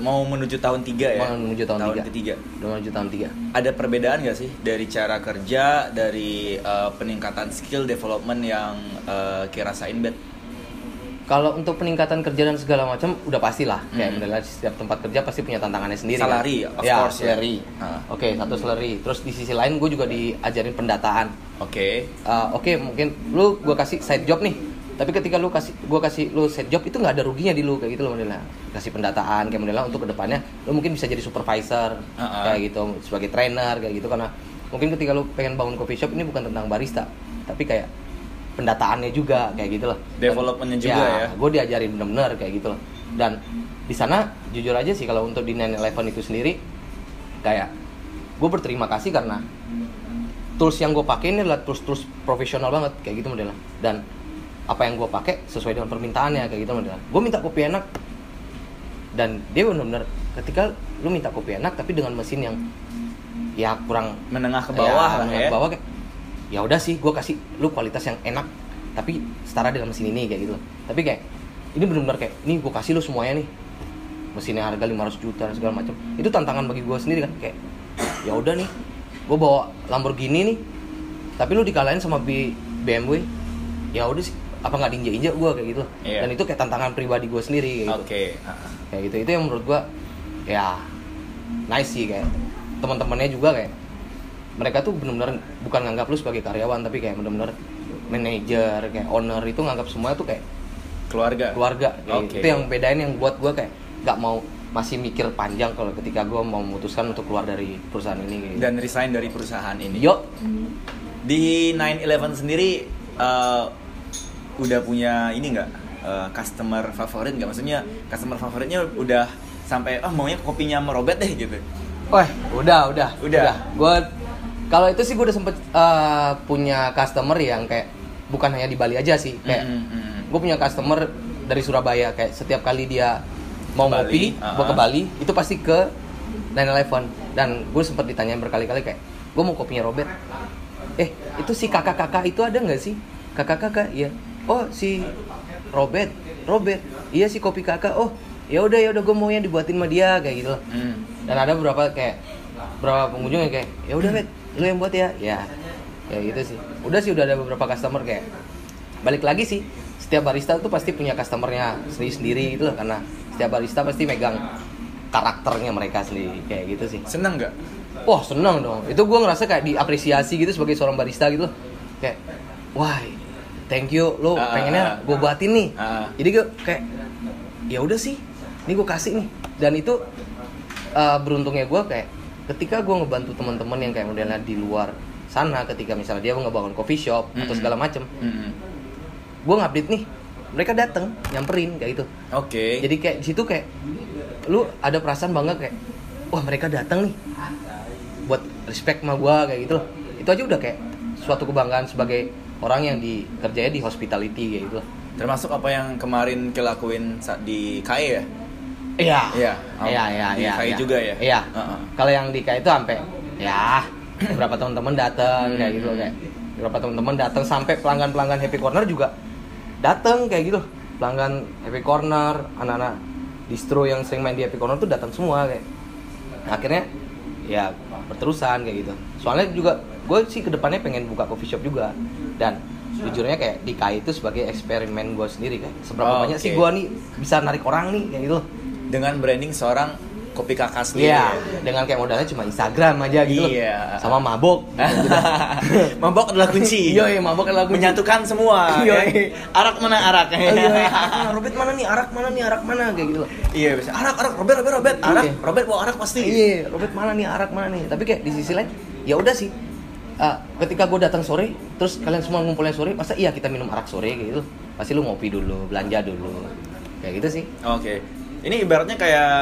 mau menuju tahun 3 ya? Mau menuju tahun tiga. ketiga. Menuju tahun 3. Ada perbedaan nggak sih dari cara kerja, dari eh, peningkatan skill development yang eh, Ki rasain, Bet? Kalau untuk peningkatan kerja dan segala macam udah pastilah kayak Hmm. modelnya setiap tempat kerja pasti punya tantangannya sendiri. Salary, kan? of ya, course, ya. salary. Ah. Oke, satu salary. Terus di sisi lain gue juga diajarin pendataan. Oke. Uh, Oke, mungkin lu gue kasih side job nih. Tapi ketika lu kasih gue kasih lu side job itu nggak ada ruginya di lu kayak gitu loh modelnya. Kasih pendataan kayak modelnya untuk ke depannya lu mungkin bisa jadi supervisor Ah, ah. kayak gitu sebagai trainer kayak gitu karena mungkin ketika lu pengen bangun coffee shop ini bukan tentang barista tapi kayak pendataannya juga kayak gitu loh. Developmentnya juga ya. gue diajarin bener-bener kayak gitu loh. Dan di sana jujur aja sih kalau untuk di 911 itu sendiri kayak gue berterima kasih karena tools yang gue pakai ini adalah tools tools profesional banget kayak gitu modelnya dan apa yang gue pakai sesuai dengan permintaannya kayak gitu modelnya gue minta kopi enak. Dan dia benar-benar ketika lu minta kopi enak tapi dengan mesin yang ya kurang menengah ke bawah ya, lah menengah ya. ke bawah kayak ya udah sih gue kasih lu kualitas yang enak tapi setara dengan mesin ini kayak gitu. Tapi kayak ini benar-benar kayak ini gue kasih lu semuanya nih. Mesinnya harga 500 juta dan segala macam itu tantangan bagi gue sendiri kan kayak ya udah nih gue bawa Lamborghini nih tapi lu dikalahin sama B- BMW ya udah sih apa nggak diinjak-injak gue kayak gitu Iya. dan itu kayak tantangan pribadi gue sendiri kayak gitu Oke. ah. kayak gitu itu yang menurut gua ya nice sih kayak teman-temannya juga kayak mereka tuh benar-benar bukan nganggap lu sebagai karyawan tapi kayak benar-benar manajer kayak owner itu nganggap semuanya tuh kayak Keluarga. keluarga kayak Oke. itu yang bedain yang buat gua kayak nggak mau masih mikir panjang kalau ketika gua mau memutuskan untuk keluar dari perusahaan ini kayak gitu. Dan resign dari perusahaan ini. Yo, Di 911 sendiri eh, udah punya ini nggak eh, customer favorit nggak? Maksudnya customer favoritnya udah sampai oh maunya kopinya merobet deh gitu. Wah, udah, udah, Udah. Gue kalau itu sih gue udah sempet eh, punya customer yang kayak bukan hanya di Bali aja sih, kayak Mm, mm, mm. gue punya customer dari Surabaya kayak setiap kali dia mau Bali, ngopi, uh-uh. mau ke Bali, itu pasti ke 911 dan gue sempet ditanyain berkali-kali kayak gue mau kopinya Robert. Eh, itu si kakak-kakak itu ada nggak sih? Kakak-kakak, iya. Oh, si Robert, Robert. Iya si kopi kakak. Oh, ya udah ya udah gue maunya dibuatin sama dia kayak gitu. Mm. Dan ada beberapa kayak beberapa pengunjung yang kayak ya udah bet lu yang buat ya ya ya gitu sih udah sih udah ada beberapa customer kayak balik lagi sih setiap barista tuh pasti punya customernya sendiri sendiri gitu loh karena setiap barista pasti megang karakternya mereka sendiri kayak gitu sih Seneng nggak? wah seneng dong itu gue ngerasa kayak diapresiasi gitu sebagai seorang barista gitu loh kayak wah thank you lo Ah, ah, pengennya ah. gue buatin nih Ah. jadi gue kayak ya udah sih ini gue kasih nih dan itu eh, beruntungnya gue kayak ketika gue ngebantu teman-teman yang kayak modelnya di luar sana ketika misalnya dia ngebangun coffee shop atau Mm-mm. segala macem Mm-mm. gue ngupdate nih mereka dateng nyamperin kayak gitu Oke. jadi kayak di situ kayak lu ada perasaan bangga kayak wah mereka datang nih buat respect sama gua kayak gitu loh. Itu aja udah kayak suatu kebanggaan sebagai orang yang di kerjanya di hospitality kayak gitu. Termasuk apa yang kemarin kelakuin saat di KAE ya? Iya. Iya. Oh, Iya, iya, di iya. KAE iya. juga ya? Iya. Heeh. Kalau yang di KAI itu sampai ya [clears throat] beberapa teman-teman datang kayak gitu loh, kayak beberapa teman-teman datang sampai pelanggan-pelanggan Happy Corner juga datang kayak gitu. Pelanggan Happy Corner, anak-anak distro yang sering main di Happy Corner tuh datang semua kayak. Akhirnya ya berterusan kayak gitu. Soalnya juga gue sih ke depannya pengen buka coffee shop juga dan jujurnya kayak di KAI itu sebagai eksperimen gue sendiri kayak seberapa Oh, banyak sih oke. gue nih bisa narik orang nih kayak gitu. Dengan branding seorang kopi kakak sendiri. Iya, dengan kayak modalnya cuma Instagram aja gitu. loh. Iya. Sama mabok. gitu. [laughs] Mabok adalah kunci. [laughs] Iya, iya, mabok adalah kunci. Menyatukan semua. Iya, [laughs] ya. iya. Arak mana arak. Iya, iya, Robert mana nih, arak mana nih, arak mana kayak gitu loh. Iya, bisa. Arak, arak, Robert, Robert, Robert. Arak, Iya. Robert bawa arak pasti. Iya, Robert mana nih, arak mana nih. Tapi kayak di sisi lain, ya udah sih. Ah, ketika gue datang sore, terus kalian semua ngumpulnya sore, masa iya kita minum arak sore gitu? Pasti lu ngopi dulu, belanja dulu, kayak gitu sih. Oke. Ini ibaratnya kayak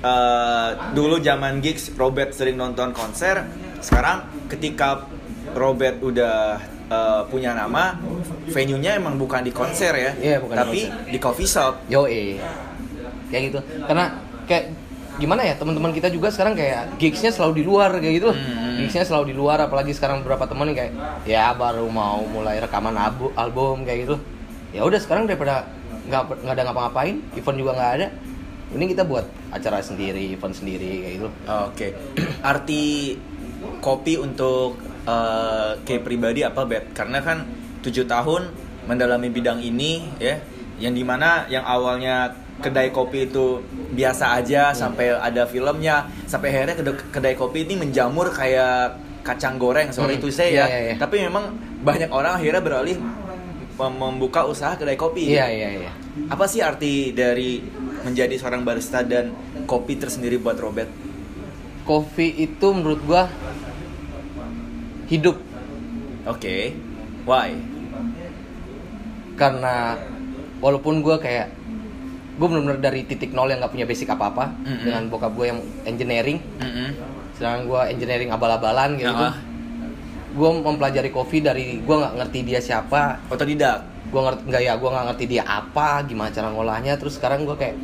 eh, dulu zaman gigs Robert sering nonton konser. Sekarang ketika Robert udah eh, punya nama, venue-nya emang bukan di konser ya, Iya, bukan di tapi konser. di coffee shop. Yo eh, kayak gitu. Karena kayak gimana ya teman-teman kita juga sekarang kayak gigsnya selalu di luar kayak gitu. Hmm. Gigsnya selalu di luar, apalagi sekarang beberapa teman kayak ya baru mau mulai rekaman albu- album kayak gitu. Ya udah sekarang daripada nggak nggak ada ngapa-ngapain, event juga nggak ada. Ini kita buat acara sendiri, event sendiri kayak gitu. Oke. [clears throat] Arti kopi untuk eh, kayak pribadi apa bet? Karena kan tujuh tahun mendalami bidang ini ya, yang di mana yang awalnya kedai kopi itu biasa aja sampai ada filmnya, sampai akhirnya kedai, kedai kopi ini menjamur kayak kacang goreng, sorry Hmm. itu saya Iya, ya. iya, iya. Tapi memang banyak orang akhirnya beralih mem- membuka usaha kedai kopi. Iya iya iya. Apa sih arti dari menjadi seorang barista dan kopi tersendiri buat Robert? Kopi itu menurut gua hidup Oke, why? karena walaupun gue kayak gue benar-benar dari titik nol yang nggak punya basic apa-apa Mm-mm. dengan bokap gue yang engineering Mm-mm. sedangkan gue engineering abal-abalan gitu Ah. gue mempelajari kopi dari gue nggak ngerti dia siapa Otodidak. gue ngerti nggak ya gue nggak ngerti dia apa gimana cara ngolahnya terus sekarang gue kayak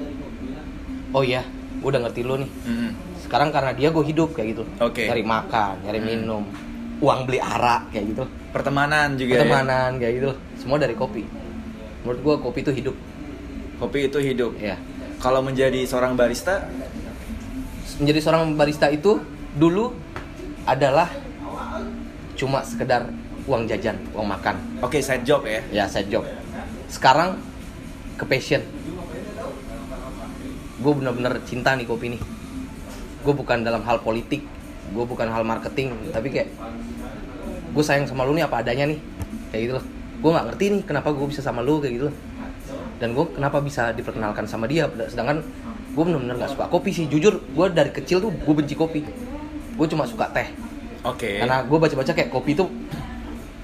oh iya gue udah ngerti lu nih Mm-mm. sekarang karena dia gue hidup kayak gitu Oke. nyari makan nyari Hmm. minum uang beli arak kayak gitu Pertemanan juga. ya? pertemanan kayak gitu semua dari kopi menurut gue kopi itu hidup Kopi itu hidup. ya Kalau menjadi seorang barista, menjadi seorang barista itu dulu adalah cuma sekedar uang jajan uang makan. Oke side job ya. ya side job. Sekarang ke passion. Gue bener-bener cinta nih kopi nih. Gue bukan dalam hal politik gue bukan hal marketing tapi kayak gue sayang sama lu nih apa adanya nih. Kayak gitu loh. Gue nggak ngerti nih kenapa gue bisa sama lu kayak gitu loh dan gue kenapa bisa diperkenalkan sama dia sedangkan gue bener-bener nggak suka kopi sih jujur gue dari kecil tuh gue benci kopi gue cuma suka teh Oke. karena gue baca-baca kayak kopi tuh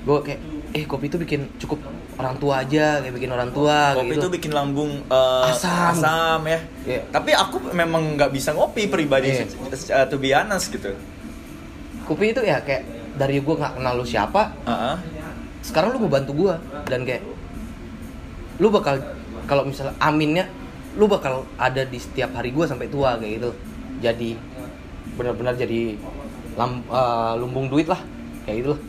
gue kayak eh kopi tuh bikin cukup orang tua aja kayak bikin orang tua kayak Kopi gitu. itu bikin lambung eh, Asam. asam ya. Iya. Tapi aku memang nggak bisa ngopi pribadi, Iya. uh, to be honest gitu. kopi itu ya kayak dari gue nggak kenal lu siapa Heeh. sekarang lu mau bantu gue dan kayak lu bakal kalau misalnya aminnya lu bakal ada di setiap hari gue sampai tua kayak gitu jadi benar-benar jadi lam, eh, lumbung duit lah kayak gitu loh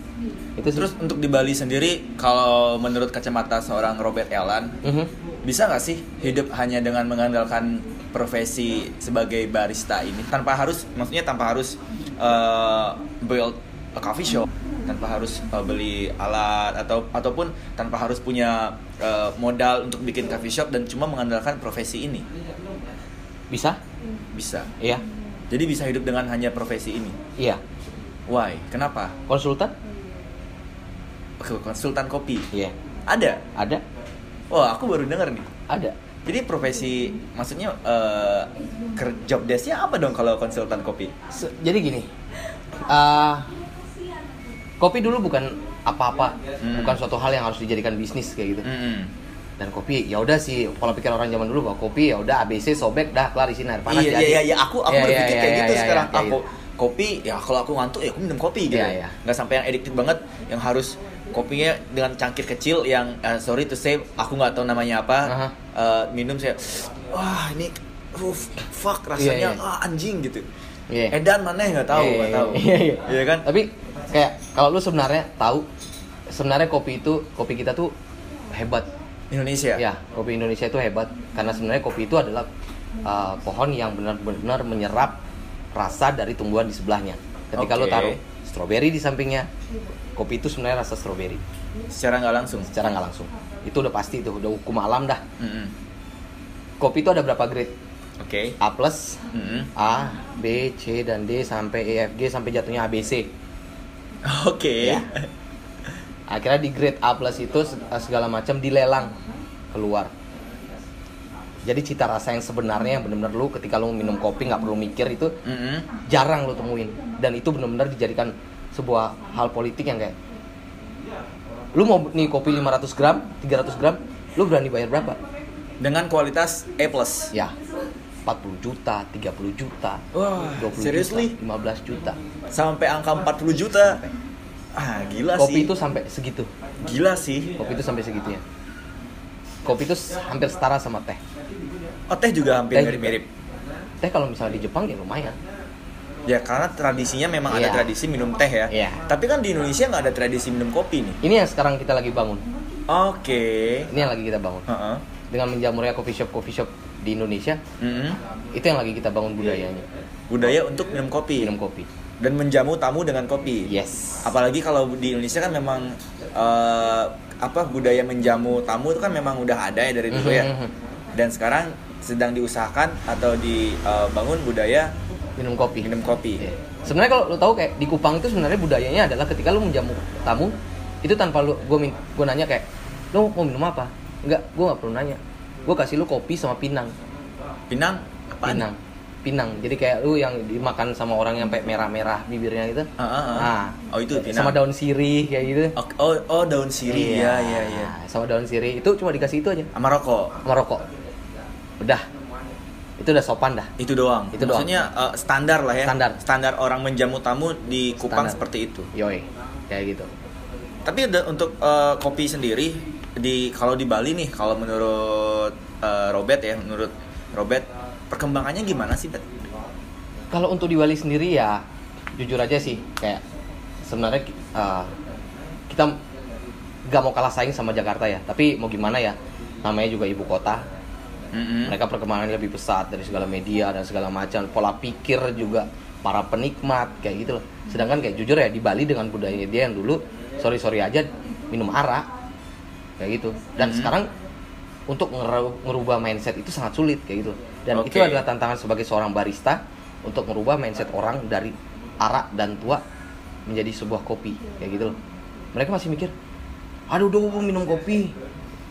itu sih. Terus untuk di Bali sendiri, kalau menurut kacamata seorang Robert Allen, Mhm. bisa nggak sih hidup hanya dengan mengandalkan profesi sebagai barista ini tanpa harus, maksudnya tanpa harus uh, build a coffee shop, tanpa harus uh, beli alat atau ataupun tanpa harus punya uh, modal untuk bikin coffee shop dan cuma mengandalkan profesi ini, bisa bisa. iya Jadi bisa hidup dengan hanya profesi ini. iya Why? Kenapa? konsultan Oke, konsultan kopi. iya Ada. ada Wah, aku baru denger nih. ada Jadi profesi, maksudnya ker- job desk-nya apa dong kalau konsultan kopi? Jadi gini eh, kopi dulu bukan apa-apa Hmm. bukan suatu hal yang harus dijadikan bisnis kayak gitu Mm-mm. dan kopi ya udah sih kalau pikir orang zaman dulu bahwa kopi ya udah ABC sobek dah kelar isiin air panas Iya, jadi. iya, iya, aku aku Iya, berpikir iya, kayak iya, gitu iya, sekarang. iya, aku gitu. kopi, ya kalau aku ngantuk ya aku minum kopi gitu. Iya, iya. Nggak sampai yang addicted banget, yang harus kopinya dengan cangkir kecil yang eh, sorry to say aku nggak tahu namanya apa. Aha. Eh, minum saya, wah ini, uh, fuck rasanya Iya, iya. ah, anjing gitu. Iya. Edan mana nggak tahu, Iya, nggak iya, tahu. iya, iya. Iya kan? tapi kayak kalau lu sebenarnya tahu sebenarnya kopi itu kopi kita tuh hebat Indonesia. ya kopi Indonesia itu hebat karena sebenarnya kopi itu adalah uh, pohon yang benar-benar menyerap rasa dari tumbuhan di sebelahnya ketika lu Oke. taruh stroberi di sampingnya kopi itu sebenarnya rasa stroberi Secara nggak langsung. secara nggak langsung itu udah pasti tuh udah hukum alam dah Mm-mm. kopi itu ada berapa grade Oke. A plus Mm-mm. A B C dan D sampai E F G sampai jatuhnya ABC [laughs] Oke. Ya. akhirnya di grade A plus itu se- segala macam dilelang keluar jadi cita rasa yang sebenarnya yang benar-benar lu ketika lu minum kopi nggak perlu mikir itu Mm-mm. jarang lu temuin dan itu benar-benar dijadikan sebuah hal politik yang kayak lu mau nih kopi 500 gram 300 gram lu berani bayar berapa Dengan kualitas A plus. ya 40 juta 30 juta Wah, 20 seriously? juta 15 juta Sampai angka 40 juta. Ah, gila kopi sih. itu sampai segitu Gila sih. kopi itu sampai segitunya kopi itu hampir setara sama teh Oh, teh juga hampir Teh mirip-mirip. teh kalau misalnya di Jepang ya lumayan Ya, karena tradisinya memang ada Iya. tradisi minum teh ya. Iya. Tapi kan di Indonesia nggak ada tradisi minum kopi nih. ini yang sekarang kita lagi bangun Oke. ini yang lagi kita bangun Heeh. dengan menjamurnya coffee shop coffee shop di Indonesia Mm-mm. itu yang lagi kita bangun budayanya Budaya untuk minum kopi minum kopi dan menjamu tamu dengan kopi. yes Apalagi kalau di Indonesia kan memang eh, apa budaya menjamu tamu itu kan memang udah ada ya dari dulu ya. Mhm. Dan sekarang sedang diusahakan atau dibangun budaya minum kopi minum kopi. Iya. sebenarnya kalau lo tahu kayak di Kupang itu sebenarnya budayanya adalah ketika lo menjamu tamu itu tanpa lo gue gue nanya kayak lo mau minum apa enggak gue nggak perlu nanya gue kasih lo kopi sama pinang Pinang apaan? pinang pinang jadi kayak lu yang dimakan sama orang yang sampai merah-merah bibirnya gitu Ah, ah, ah. nah Oh, itu pinang. sama daun sirih kayak gitu Oh, oh, oh, daun sirih ya, ya, ya. sama daun sirih itu cuma dikasih itu aja Sama rokok. sama rokok udah itu udah sopan dah Itu doang. Itu doang. Maksudnya eh, standar lah ya. Standar. orang menjamu tamu di Kupang Standar. seperti itu. yoi kayak gitu Tapi untuk eh, kopi sendiri di kalau di Bali nih, kalau menurut eh, Robert ya, menurut Robert perkembangannya gimana sih, Bet? kalau untuk di Bali sendiri ya jujur aja sih kayak sebenarnya uh, kita gak mau kalah saing sama Jakarta ya tapi mau gimana ya namanya juga ibu kota Mm-mm. mereka perkembangannya lebih pesat dari segala media dan segala macam pola pikir juga para penikmat kayak gitu loh sedangkan kayak jujur ya di Bali dengan budaya dia yang dulu sorry sorry aja minum arak kayak gitu. Dan Mhm. sekarang untuk ngeru- ngerubah mindset itu sangat sulit kayak gitu. Dan Oke. itu adalah tantangan sebagai seorang barista untuk merubah mindset orang dari arak dan tua menjadi sebuah kopi kayak gitu loh. Mereka masih mikir aduh gua minum kopi.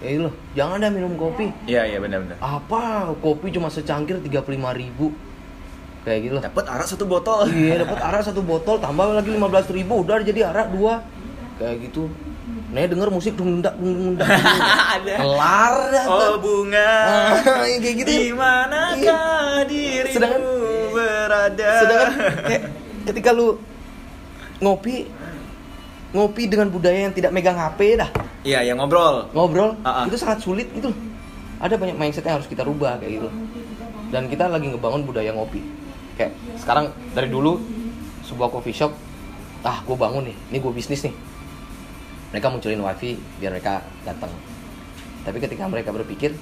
Kayak gitu loh. Jangan dah minum kopi. Iya, iya benar-benar. apa? Kopi cuma secangkir 35.000 ribu. Kayak gitu loh. Dapat arak satu botol. iya dapat arak satu botol tambah lagi 15.000 ribu. Udah jadi arak dua. Kayak gitu Nih denger musik dung dung dung dung Ada. kelar Oh bunga, [laughs] kayak gitu di manakah dirimu Sedangkan- berada? sedangkan kayak ketika lu ngopi ngopi dengan budaya yang tidak megang HP dah Iya, yang ngobrol. ngobrol Ah, ah. itu sangat sulit gitu loh. ada banyak mindset yang harus kita rubah kayak gitu dan kita lagi ngebangun budaya ngopi kayak sekarang dari dulu sebuah coffee shop ah gue bangun nih ini gue bisnis nih mereka munculin wifi biar mereka datang. Tapi ketika mereka berpikir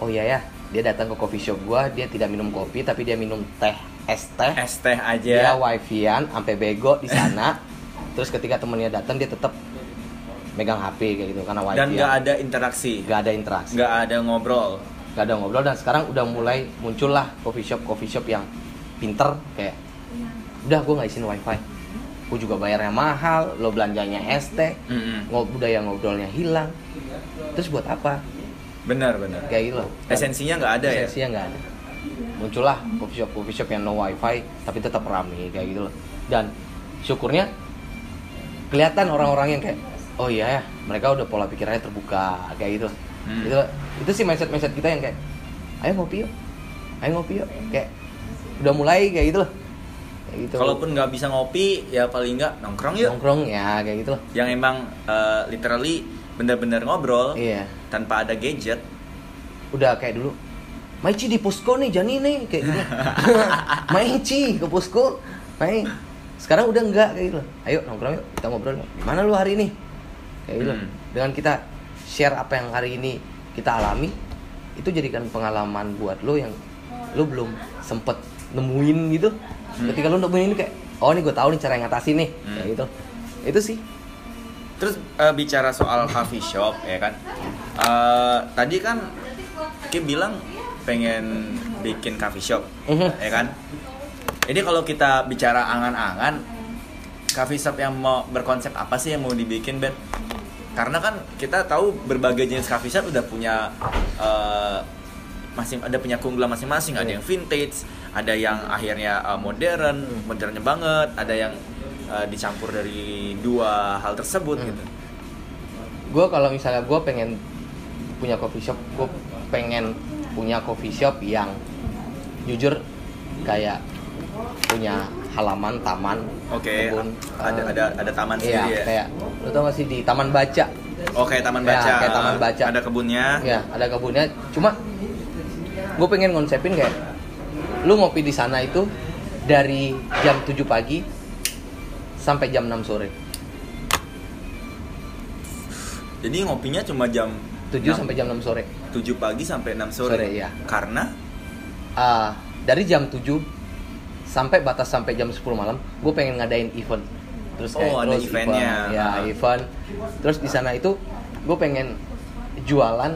oh iya ya dia datang ke coffee shop gua dia tidak minum kopi tapi dia minum teh es teh. Es teh dia aja. wifi-an sampai bego di sana. [laughs] Terus ketika temennya datang dia tetap megang HP kayak gitu karena wifi Dan nggak ada interaksi, nggak ada interaksi. Nggak ada ngobrol. nggak ada ngobrol dan sekarang udah mulai muncul lah coffee shop coffee shop yang pinter kayak udah gue nggak izin wifi gue juga bayarnya mahal lo belanjanya teh Mm-mm. ngob budaya ngobrolnya hilang terus buat apa Benar, benar. kayak gitu loh Esensinya nggak ada ya. esensinya nggak ada muncullah coffee shop coffee shop yang no wifi tapi tetap rame kayak gitu loh dan syukurnya kelihatan orang-orang yang kayak oh iya ya mereka udah pola pikirannya terbuka kayak gitu Hmm. itu itu sih mindset mindset kita yang kayak ayo ngopi yuk ayo ngopi yuk kayak udah mulai kayak gitu loh gitu Kalaupun nggak bisa ngopi, ya paling nggak nongkrong yuk. nongkrong ya kayak gitu loh Yang emang eh, literally bener-bener ngobrol iya tanpa ada gadget. udah kayak dulu Maici di posko nih Jani nih kayak gitu [laughs] Maici ke posko Mai sekarang udah enggak kayak gitu ayo nongkrong yuk kita ngobrol yuk. gimana lu hari ini kayak gitu Hmm. dengan kita share apa yang hari ini kita alami itu jadikan pengalaman buat lo yang lo belum sempet nemuin gitu Hmm. ketika lo nemuin ini kayak oh ini gue tahu nih cara ngatasin nih Hmm. kayak gitu itu sih Terus eh, bicara soal coffee shop ya kan. Eh, tadi kan Kim bilang pengen bikin coffee shop, Mhm. ya kan? Ini kalau kita bicara angan-angan, coffee shop yang mau berkonsep apa sih yang mau dibikin, Ben? Karena kan kita tahu berbagai jenis coffee shop udah punya eh, masing ada punya keunggulan masing-masing. Ada Iya. yang vintage, ada yang akhirnya eh, modern, modernnya banget, ada yang eh, dicampur dari dua hal tersebut Hmm. gitu. gue kalau misalnya gue pengen punya coffee shop gue pengen punya coffee shop yang jujur kayak punya halaman taman Oke, kebun ada eh, ada ada taman iya sendiri ya. kayak lu tau gak sih di taman baca Oke, taman Ya, baca. kayak taman baca. Ada kebunnya. ya ada kebunnya cuma gue pengen konsepin kayak lu ngopi di sana itu dari jam 7 pagi sampai jam 6 sore Jadi ngopinya cuma jam 7 enam- sampai jam 6 sore 7 pagi sampai 6 sore. Sore, iya. Karena Ah, dari jam 7 sampai batas sampai jam 10 malam gue pengen ngadain event terus kayak Oh, ada eventnya. event, ya Ah. event terus di sana itu gue pengen jualan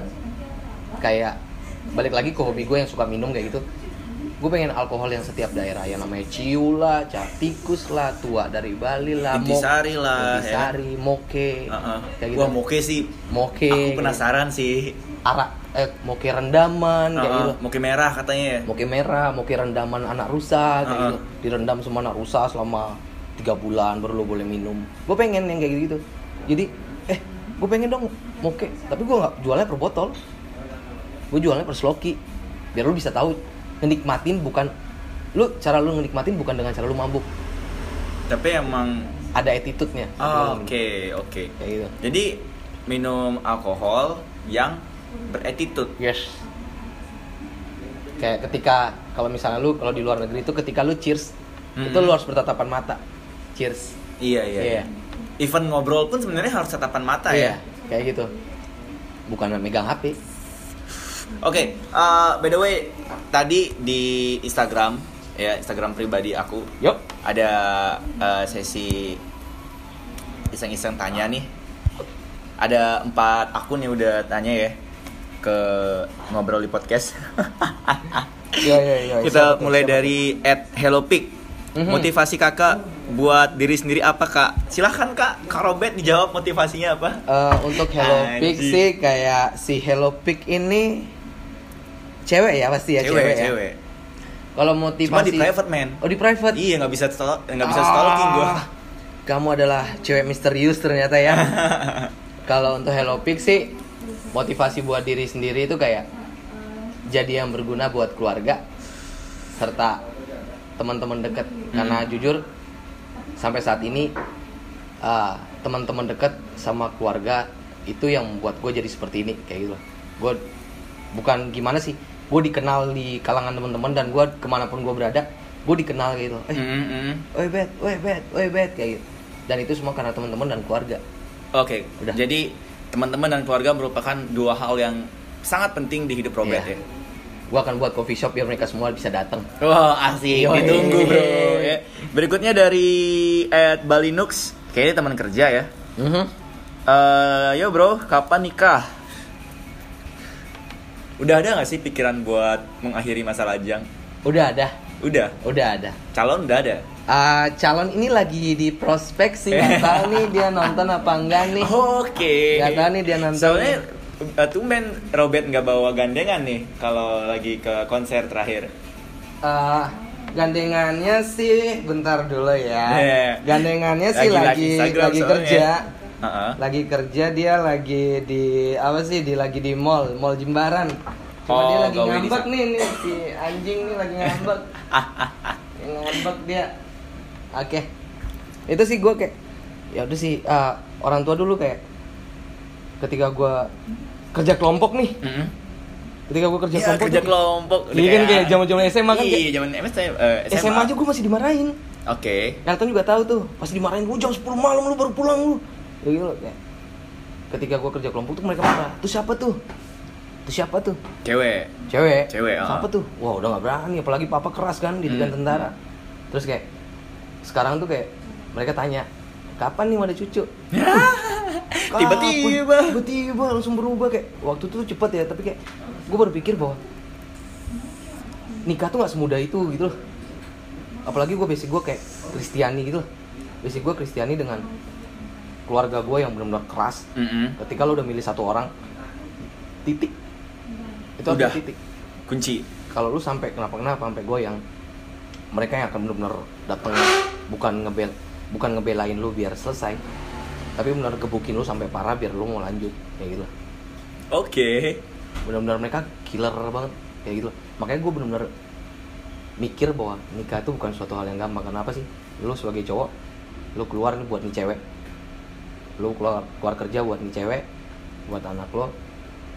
kayak balik lagi ke hobi gue yang suka minum kayak gitu gue pengen alkohol yang setiap daerah yang namanya ciu lah, tikus lah, tua dari Bali lah, Mo- Intisari lah, ya. Intisari, moke, Heeh. kayak gitu. Wah, moke sih. moke, Aku penasaran sih. arak, eh, moke rendaman, kayak Heeh, gitu. moke merah katanya ya. Moke merah, moke rendaman anak rusa kayak Uh-uh. gitu. Direndam semua anak rusa selama tiga bulan baru lo boleh minum. Gue pengen yang kayak gitu. Jadi, eh, gue pengen dong moke, tapi gue nggak jualnya per botol. Gue jualnya per sloki, biar lo bisa tahu ngenikmatin bukan lu cara lu ngenikmatin bukan dengan cara lu mabuk Tapi emang ada attitude-nya oh, oke oke. kayak gitu Jadi minum alkohol yang berattitude. yes kayak ketika kalau misalnya lu kalau di luar negeri itu ketika lu cheers Mm-mm. itu lu harus bertatapan mata cheers Iya iya. Iya. iya. Even ngobrol pun sebenarnya harus tatapan mata ya. iya kayak gitu bukan megang HP Oke, eh, by the way, tadi di Instagram ya Instagram pribadi aku yuk ada eh, sesi iseng-iseng tanya nih. Ada empat akun yang udah tanya ya ke ngobrol di podcast. [laughs] Iya iya iya. Kita mulai dari at HelloPick. Mhm. Motivasi kakak buat diri sendiri apa kak? Silahkan kak, Kak Robert dijawab motivasinya apa? Eh, untuk Hello [laughs] Anjing. sih kayak si Hello Pig ini cewek ya pasti ya cewek, cewek, ya. cewek. Kalau Cuma motivasi di private man. Oh di private. Iya nggak bisa stalk, nggak bisa stalking gua. Ah, Kamu adalah cewek misterius ternyata ya. [laughs] Kalau untuk Hello Pig sih motivasi buat diri sendiri itu kayak jadi yang berguna buat keluarga serta teman-teman dekat karena jujur sampai saat ini ah, teman-teman dekat sama keluarga itu yang membuat gue jadi seperti ini kayak gitu. Gue bukan gimana sih, gue dikenal di kalangan teman-teman dan gue ke mana pun gue berada, gue dikenal gitu. Eh, Mm, mm. Oi bet, oi bet, oi bet kayak gitu. Dan itu semua karena teman-teman dan keluarga. Oke, Udah. jadi teman-teman dan keluarga merupakan dua hal yang sangat penting di hidup Robert Iya. ya. Gua akan buat coffee shop biar mereka semua bisa datang. Wah asik, Yoi. ditunggu bro. Ya. Berikutnya dari at Balinux, kayaknya teman kerja ya. Mhm. Eh, yo bro, kapan nikah? Udah ada nggak sih pikiran buat mengakhiri masa lajang? Udah ada, Udah, udah ada. calon udah ada. Ah, calon ini lagi di prospek sih, nggak [laughs] tahu nih dia nonton apa enggak nih. Oke. Nggak tahu nih dia nonton. Soalnya uh, tumben Robert nggak bawa gandengan nih kalau lagi ke konser terakhir. Ah, gandengannya sih bentar dulu ya. Iya. Gandengannya sih Lagi- lagi lagi lagi Heeh. Lagi kerja dia lagi di apa sih? Di lagi di mall, mall Jimbaran. Cuma Oh, dia lagi ngambek nih nih si anjing nih lagi ngambek. [laughs] Ngambek dia. Oke. Itu sih gue kayak ya udah sih ah, orang tua dulu kayak ketika gua kerja kelompok nih. Mm-mm. Ketika gua kerja Iya, kelompok kerja tuh- kelompok. Iya kan kayak zaman-zaman SMA kan Iya, zaman SMA, eh, SMA. SMA aja gue masih dimarahin. Oke. Elton juga tahu tuh, pasti dimarahin gue jam 10 malam lu baru pulang lu. Ya loh, kayak. Ketika gue kerja kelompok tuh mereka marah. Tuh siapa tuh? Tuh siapa tuh? Cewek. Cewek. Cewek, ah. Siapa tuh? Wah udah gak berani, apalagi papa keras kan didikan Hmm. tentara. Terus kayak sekarang tuh kayak mereka tanya, kapan nih mau ada cucu? [laughs] Tiba-tiba. Tiba-tiba langsung berubah kayak waktu itu tuh cepet ya, tapi kayak gue berpikir bahwa nikah tuh nggak semudah itu gitu loh. Apalagi gue basic gue kayak Kristiani gitu loh. Basic gue Kristiani dengan keluarga gue yang benar-benar keras. Mm-mm. Ketika lo udah milih satu orang, titik. Itu Udah. titik. Kunci. Kalau lu sampai kenapa-kenapa sampai gue yang mereka yang akan benar-benar datang bukan ngebel bukan ngebelain lu biar selesai tapi benar gebukin lu sampai parah biar lu mau lanjut kayak gitu Oke. benar-benar mereka killer banget kayak gitu makanya gue benar-benar mikir bahwa nikah itu bukan suatu hal yang gampang kenapa sih lu sebagai cowok lu keluar buat nih cewek lu keluar keluar kerja buat nih cewek buat anak lo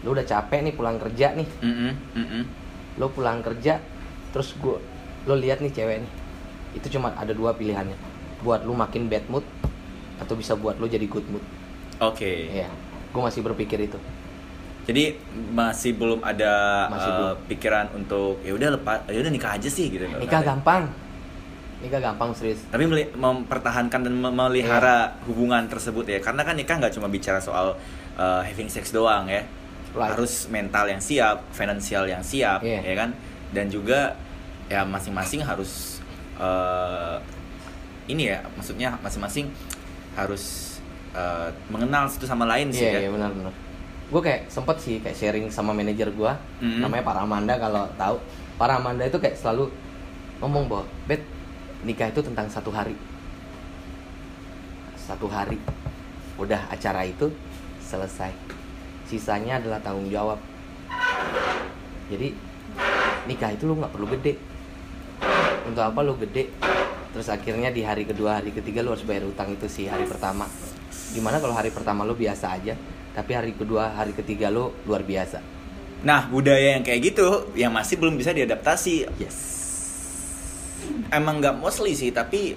lu udah capek nih pulang kerja nih Mm-mm. Mm-mm. lo pulang kerja terus gue lo lihat nih cewek nih itu cuma ada dua pilihannya buat lu makin bad mood atau bisa buat lo jadi good mood Oke. ya gue masih berpikir itu Jadi masih belum ada Masih eh, belum. pikiran untuk ya udah lepas, ya udah nikah aja sih gitu. nikah gampang nikah gampang serius Tapi mempertahankan dan mem- memelihara hubungan tersebut ya, karena kan nikah nggak cuma bicara soal eh, having sex doang ya, Right. harus mental yang siap, finansial yang siap, Iya. ya kan, dan juga ya masing-masing harus eh, ini ya, maksudnya masing-masing harus eh, mengenal satu sama lain sih iya ya. iya benar benar gue kayak sempet sih kayak sharing sama manajer gue Mm. namanya Pak Ramanda kalau tahu Pak Ramanda itu kayak selalu ngomong bahwa bet nikah itu tentang satu hari. Satu hari. Udah acara itu selesai. Sisanya adalah tanggung jawab. Jadi nikah itu lu nggak perlu gede. Untuk apa lu gede? Terus akhirnya di hari kedua hari ketiga lu harus bayar utang itu sih hari pertama. Gimana kalau hari pertama lu biasa aja tapi hari kedua hari ketiga lu luar biasa? Nah, budaya yang kayak gitu yang masih belum bisa diadaptasi. yes Emang nggak mostly sih, tapi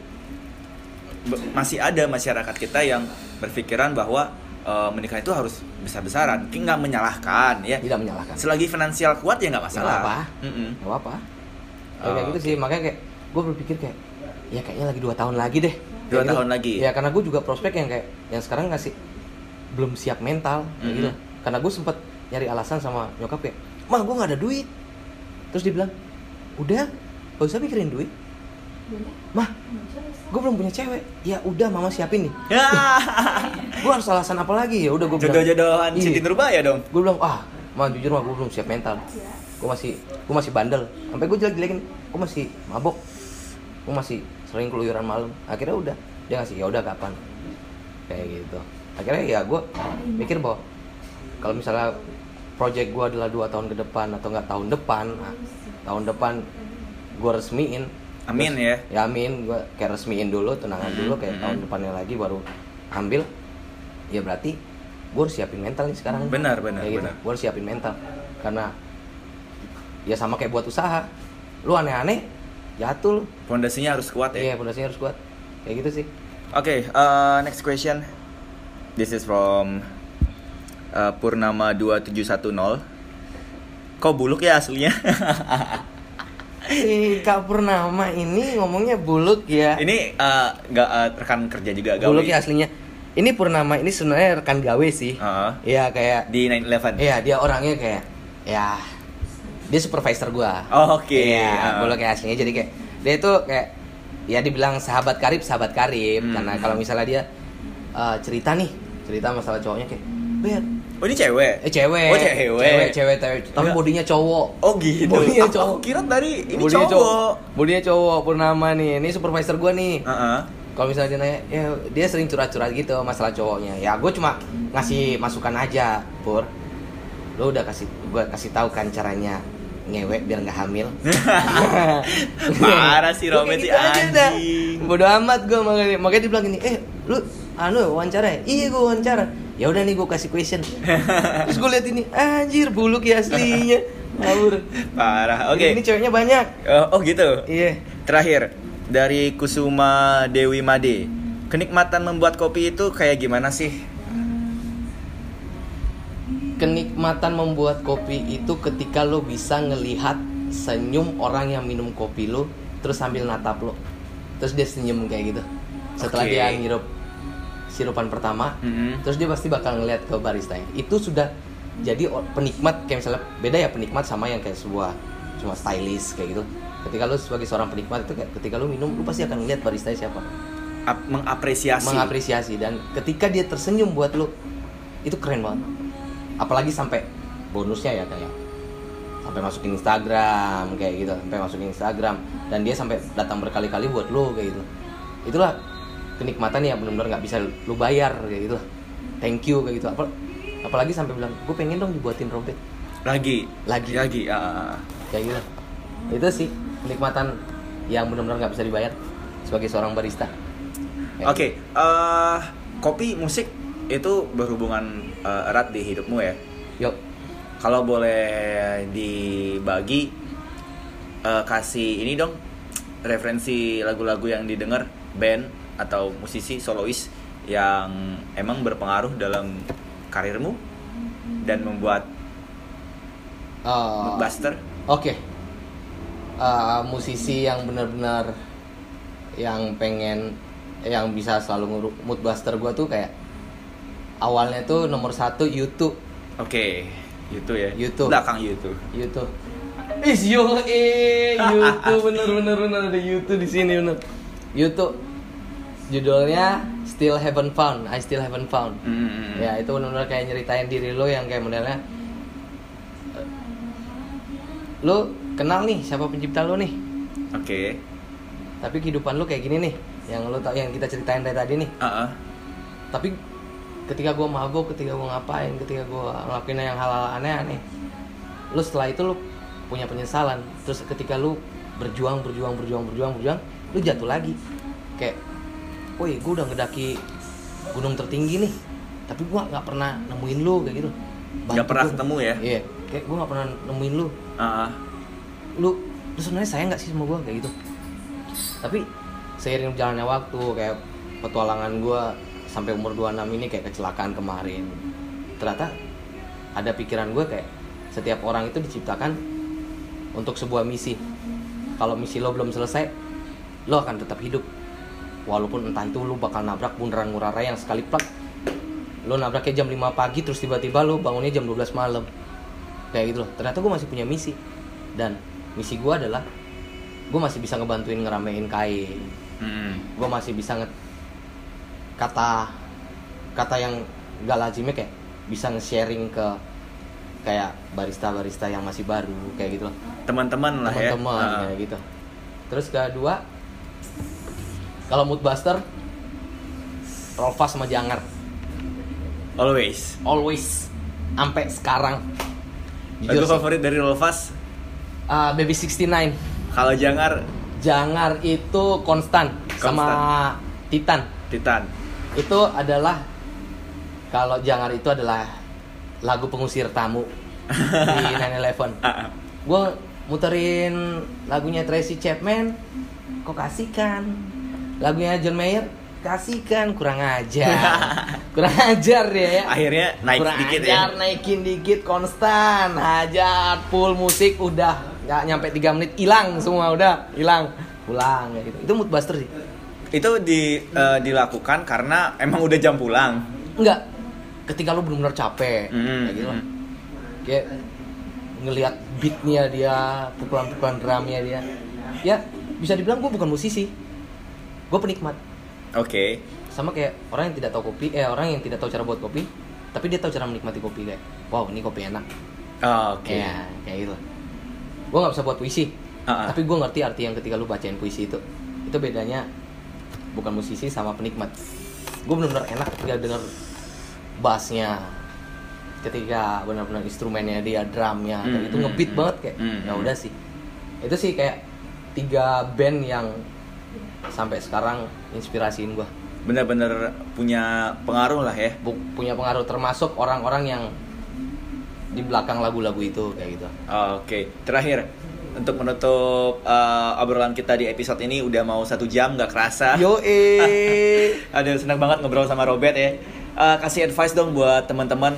masih ada masyarakat kita yang berpikiran bahwa eh, menikah itu harus besar-besaran. Nggak menyalahkan ya. tidak menyalahkan Selagi finansial kuat ya nggak masalah. Nggak apa. Mm-mm. Gak apa-apa Ya, Oh, kayak gitu oke. sih makanya kayak gue berpikir kayak ya kayaknya lagi dua tahun lagi deh Dua Kayak gitu. tahun lagi. ya karena gue juga prospek yang kayak yang sekarang ngasih belum siap mental kayak Mhm. gitu karena gue sempet nyari alasan sama nyokap kayak mah gue nggak ada duit terus dia bilang udah gak usah mikirin duit? Mah gue belum punya cewek. Ya udah mama siapin nih. Ya. [laughs] gue harus alasan apa lagi? Ya udah gue bilang Jodoh-jodohan Iya. Siti Nurbaya dong. gue bilang ah mah jujur mah gue belum siap mental. Gue masih gue masih bandel. Sampai gue jelek jelekin gue masih mabok. Gue masih sering keluyuran malam. Akhirnya udah dia ngasih ya udah kapan? Kayak gitu. Akhirnya ya gue mikir bahwa kalau misalnya project gue adalah dua tahun ke depan atau nggak tahun depan nah, tahun depan gue resmiin Amin Terus- ya. ya amin gue kayak resmiin dulu tunangan Mhm, dulu kayak mhm. tahun depannya lagi baru ambil ya berarti gue harus siapin mental nih sekarang Benar, benar, Kayak gitu. benar. gue harus siapin mental karena ya sama kayak buat usaha lu aneh-aneh jatuh lu. Fondasinya harus kuat ya. iya pondasinya harus kuat kayak gitu sih Oke, uh, next question. This is from uh, Purnama 2710. Kok buluk ya aslinya? [laughs] si Kak Purnama ini ngomongnya buluk ya Ini uh, nggak uh, rekan kerja juga gawe. buluk ya aslinya ini Purnama ini sebenarnya rekan gawe sih. Iya kayak di 911. Iya dia orangnya kayak ya dia supervisor gua. Oh, oke. Iya, Ah. gua kayak aslinya jadi kayak dia itu kayak ya dibilang sahabat karib sahabat karib Hmm. karena kalau misalnya dia eh, cerita nih cerita masalah cowoknya kayak Oh ini cewek? eh cewek, Oh cewek. cewek, cewek, tapi bodinya cowok. Oh gitu. Bodinya cowok. Aku kira tadi ini bodinya cowok. Bodinya cowok Purnama nih. Ini supervisor gua nih. Heeh. Kalau misalnya dia nanya, ya dia sering curhat-curhat gitu masalah cowoknya. Ya gue cuma ngasih masukan aja, Pur. Lo udah kasih gue kasih tahu kan caranya ngewek biar nggak hamil. [laughs] Parah sih Gua Robert kayak si gitu anjing. Bodoh amat gue makanya makanya dia bilang gini, eh lu anu wawancara ya? Iya gue wawancara. Ya udah nih gue kasih question. [laughs] Terus gue lihat ini, anjir buluk ya aslinya. Ngawur. Parah. Oke. Ini ceweknya banyak. Oh, oh gitu. Iya. Terakhir dari Kusuma Dewi Made. Kenikmatan membuat kopi itu kayak gimana sih? kenikmatan membuat kopi itu ketika lo bisa ngelihat senyum orang yang minum kopi lo terus sambil natap lo terus dia senyum kayak gitu setelah Oke. dia ngirup sirupan pertama Mhm. terus dia pasti bakal ngeliat ke barista itu sudah jadi penikmat kayak misalnya beda ya penikmat sama yang kayak sebuah cuma stylist kayak gitu ketika lo sebagai seorang penikmat itu kayak ketika lo minum lo pasti akan ngeliat barista siapa Ap- mengapresiasi. mengapresiasi dan ketika dia tersenyum buat lu itu keren banget apalagi sampai bonusnya ya kayak sampai masukin Instagram kayak gitu sampai masukin Instagram dan dia sampai datang berkali-kali buat lu kayak gitu itulah kenikmatan yang benar-benar nggak bisa lu bayar kayak gitu thank you kayak gitu Apal- apalagi sampai bilang gue pengen dong dibuatin rompet lagi. Lagi. Lagi. ah. kayak gitu itu sih kenikmatan yang benar-benar nggak bisa dibayar sebagai seorang barista Oke, eh, kopi musik itu berhubungan eh, erat di hidupmu ya. gitu. yuk Kalau boleh dibagi eh, kasih ini dong referensi lagu-lagu yang didengar band atau musisi solois yang emang berpengaruh dalam karirmu dan membuat Eh, blockbuster. Oke. Eh, musisi yang benar-benar yang pengen yang bisa selalu nguruk mood buster gue tuh kayak awalnya tuh nomor satu YouTube Oke, YouTube ya. YouTube. Belakang YouTube. YouTube Is yo eh YouTube [laughs] bener bener bener ada YouTube di sini bener YouTube judulnya Still Haven't Found I Still Haven't Found Hmm. ya itu benar-benar kayak nyeritain diri lo yang kayak modelnya eh, lo kenal nih siapa pencipta lo nih Oke. tapi kehidupan lo kayak gini nih yang lo tau yang kita ceritain dari tadi nih ah. tapi ketika gue mabuk ketika gue ngapain ketika gue ngelakuin yang hal-hal aneh-aneh lo setelah itu lo punya penyesalan terus ketika lu berjuang berjuang berjuang berjuang berjuang lu jatuh lagi kayak woi gue udah ngedaki gunung tertinggi nih tapi gua nggak pernah nemuin lu kayak gitu Nggak pernah gua. ketemu ya? iya kayak gue nggak pernah nemuin lu Ah, ah. lu lu sebenarnya sayang nggak sih sama gue kayak gitu tapi seiring berjalannya waktu kayak petualangan gue sampai umur 26 ini kayak kecelakaan kemarin ternyata ada pikiran gue kayak setiap orang itu diciptakan untuk sebuah misi kalau misi lo belum selesai lo akan tetap hidup walaupun entah itu lo bakal nabrak bundaran ngurah rai yang sekali plak lo nabraknya jam 5 pagi terus tiba-tiba lo bangunnya jam 12 malam kayak gitu loh ternyata gue masih punya misi dan misi gue adalah gue masih bisa ngebantuin ngeramein kain Mm. gue masih bisa nge kata kata yang gak lazimnya kayak bisa nge-sharing ke kayak barista-barista yang masih baru kayak gitu loh Teman-teman lah ya. teman-teman Ah. kayak gitu terus kedua kalau mood buster Rolfas sama Jangar Always. always sampai sekarang Lagu favorit dari Rolfas ah, Baby 69 kalau Jangar Jangar itu konstan, sama Titan. Titan. Itu adalah kalau Jangar itu adalah lagu pengusir tamu di 911. Ah, ah. Gue muterin lagunya Tracy Chapman, kok kasihkan. Lagunya John Mayer, kasihkan kurang ajar. [laughs] kurang ajar ya. Akhirnya naik kurang sedikit ajar, ya. naikin dikit konstan hajar full musik udah nggak nyampe 3 menit hilang semua udah hilang pulang kayak gitu itu mood buster sih Itu di eh, dilakukan karena emang udah jam pulang. enggak ketika lu benar-benar capek Mm, kayak gitu mm. kayak ngelihat beatnya dia pukulan-pukulan drumnya dia ya bisa dibilang gue bukan musisi gue penikmat Oke. sama kayak orang yang tidak tahu kopi eh orang yang tidak tahu cara buat kopi tapi dia tahu cara menikmati kopi kayak wow ini kopi enak Oh, Oke. Ya, kayak gitu. Gue nggak bisa buat puisi, Ah, ah. tapi gue ngerti arti yang ketika lu bacain puisi itu. Itu bedanya bukan musisi sama penikmat. Gue benar-benar enak ketika denger bassnya, ketika benar-benar instrumennya dia, drumnya, Hmm, itu hmm, ngebeat hmm. banget kayak. Hmm, Ya hmm. udah sih. Itu sih kayak tiga band yang sampai sekarang inspirasiin gue. Bener-bener punya pengaruh lah ya. Bu- punya pengaruh termasuk orang-orang yang di belakang lagu-lagu itu kayak gitu. Oke, terakhir untuk menutup eh, obrolan kita di episode ini udah mau satu jam nggak kerasa. Yo [laughs] eh. Ada senang banget ngobrol sama Robert ya. Eh, kasih advice dong buat teman-teman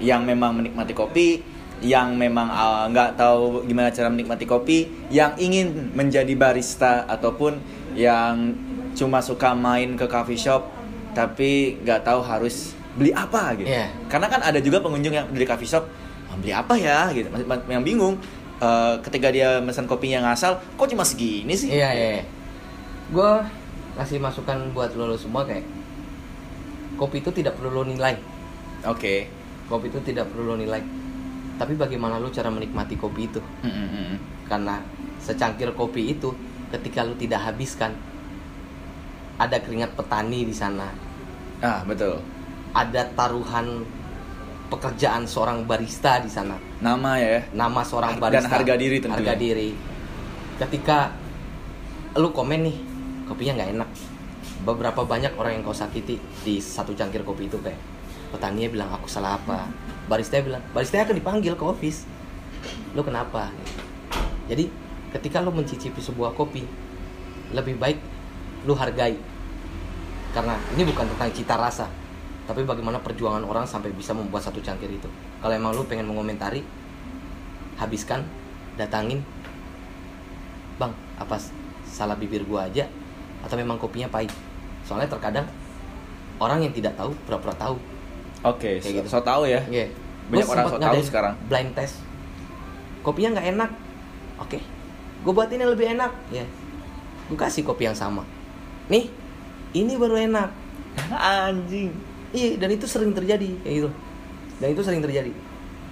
yang memang menikmati kopi, yang memang eh, nggak tahu gimana cara menikmati kopi, yang ingin menjadi barista ataupun yang cuma suka main ke coffee shop tapi nggak tahu harus beli apa gitu. Iya. Karena kan ada juga pengunjung yang dari coffee shop "Ah, beli apa ya gitu, yang bingung. Eh, ketika dia pesan kopinya ngasal, kok cuma segini sih? Iya iya. Gue kasih masukan buat lo, lo semua kayak kopi itu tidak perlu lo nilai. Oke. Kopi itu tidak perlu lo nilai. Tapi bagaimana lo cara menikmati kopi itu? Mm, mm, mm. Karena secangkir kopi itu ketika lo tidak habiskan ada keringat petani di sana, Ah betul. ada taruhan pekerjaan seorang barista di sana. Nama ya. nama seorang Dan barista harga diri tentunya. harga diri ketika lu komen nih kopinya nggak enak beberapa banyak orang yang kau sakiti di satu cangkir kopi itu kayak petaninya bilang aku salah apa barista bilang barista akan dipanggil ke office lu kenapa jadi ketika lu mencicipi sebuah kopi lebih baik lu hargai. Karena ini bukan tentang cita rasa tapi bagaimana perjuangan orang sampai bisa membuat satu cangkir itu. Kalau emang lu pengen mengomentari habiskan datangin bang apa salah bibir gua aja? Atau memang kopinya pahit? Soalnya terkadang orang yang tidak tahu pura-pura tahu. Oke, Kayak so, so tahu ya. Iya. Banyak Gua orang so tahu sekarang. blind test. Kopinya nggak enak. Oke gue buatin yang lebih enak. Ya. Gue kasih kopi yang sama. Nih ini baru enak. [laughs] Anjing. iya dan itu sering terjadi kayak gitu. Dan itu sering terjadi.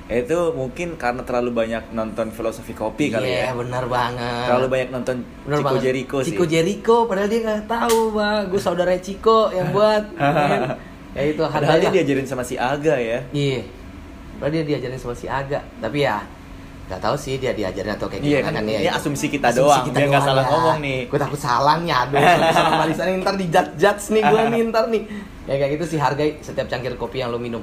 Itu mungkin karena terlalu banyak nonton filosofi kopi kali Iya, ya. benar banget. Terlalu banyak nonton Bener Chico banget. Jericho sih. Chico Jericho padahal dia nggak tahu bang. Gue saudara Chico yang buat. [laughs] Ya itu Padahal dia diajarin sama si Aga ya. iya. Padahal dia diajarin sama si Aga. Tapi ya Gak tahu sih dia diajarin atau kayak Iya, gimana kan kan ya. ini asumsi kita doang, biar nggak salah ngomong nih. Gue takut salah nih, aduh. [laughs] Sama barisan nih, ntar di judge judge nih gue nih ntar nih. Ya kayak gitu sih hargai setiap cangkir kopi yang lo minum.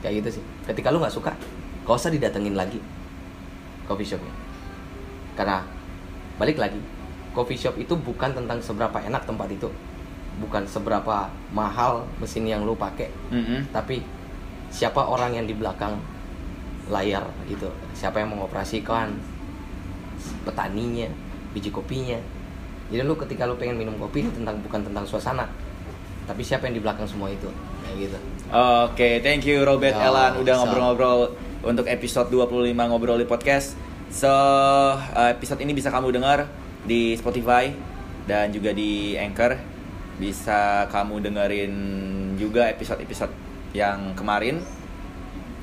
Kayak gitu sih. Ketika lo nggak suka, gak usah didatengin lagi coffee shopnya. Karena balik lagi, coffee shop itu bukan tentang seberapa enak tempat itu, bukan seberapa mahal mesin yang lo pakai, Mm-mm. tapi siapa orang yang di belakang layar gitu siapa yang mengoperasikan petaninya biji kopinya jadi lu ketika lu pengen minum kopi itu tentang bukan tentang suasana tapi siapa yang di belakang semua itu kayak gitu Oke, thank you Robert Yo, Elan udah so. ngobrol-ngobrol untuk episode 25 ngobrol di podcast. So, uh, episode ini bisa kamu dengar di Spotify dan juga di Anchor. Bisa kamu dengerin juga episode-episode yang kemarin.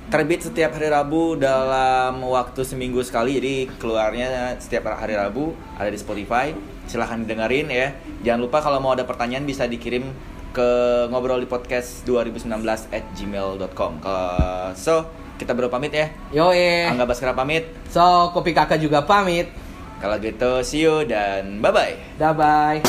Terbit setiap hari Rabu dalam waktu seminggu sekali, jadi keluarnya setiap hari Rabu ada di Spotify. Silahkan didengerin ya. Jangan lupa kalau mau ada pertanyaan bisa dikirim ke ngobrol di podcast 2019 at gmail.com so kita berdua pamit ya. Yo eh Angga Baskara pamit. So kopi kakak juga pamit. Kalau gitu see you dan bye bye dah bye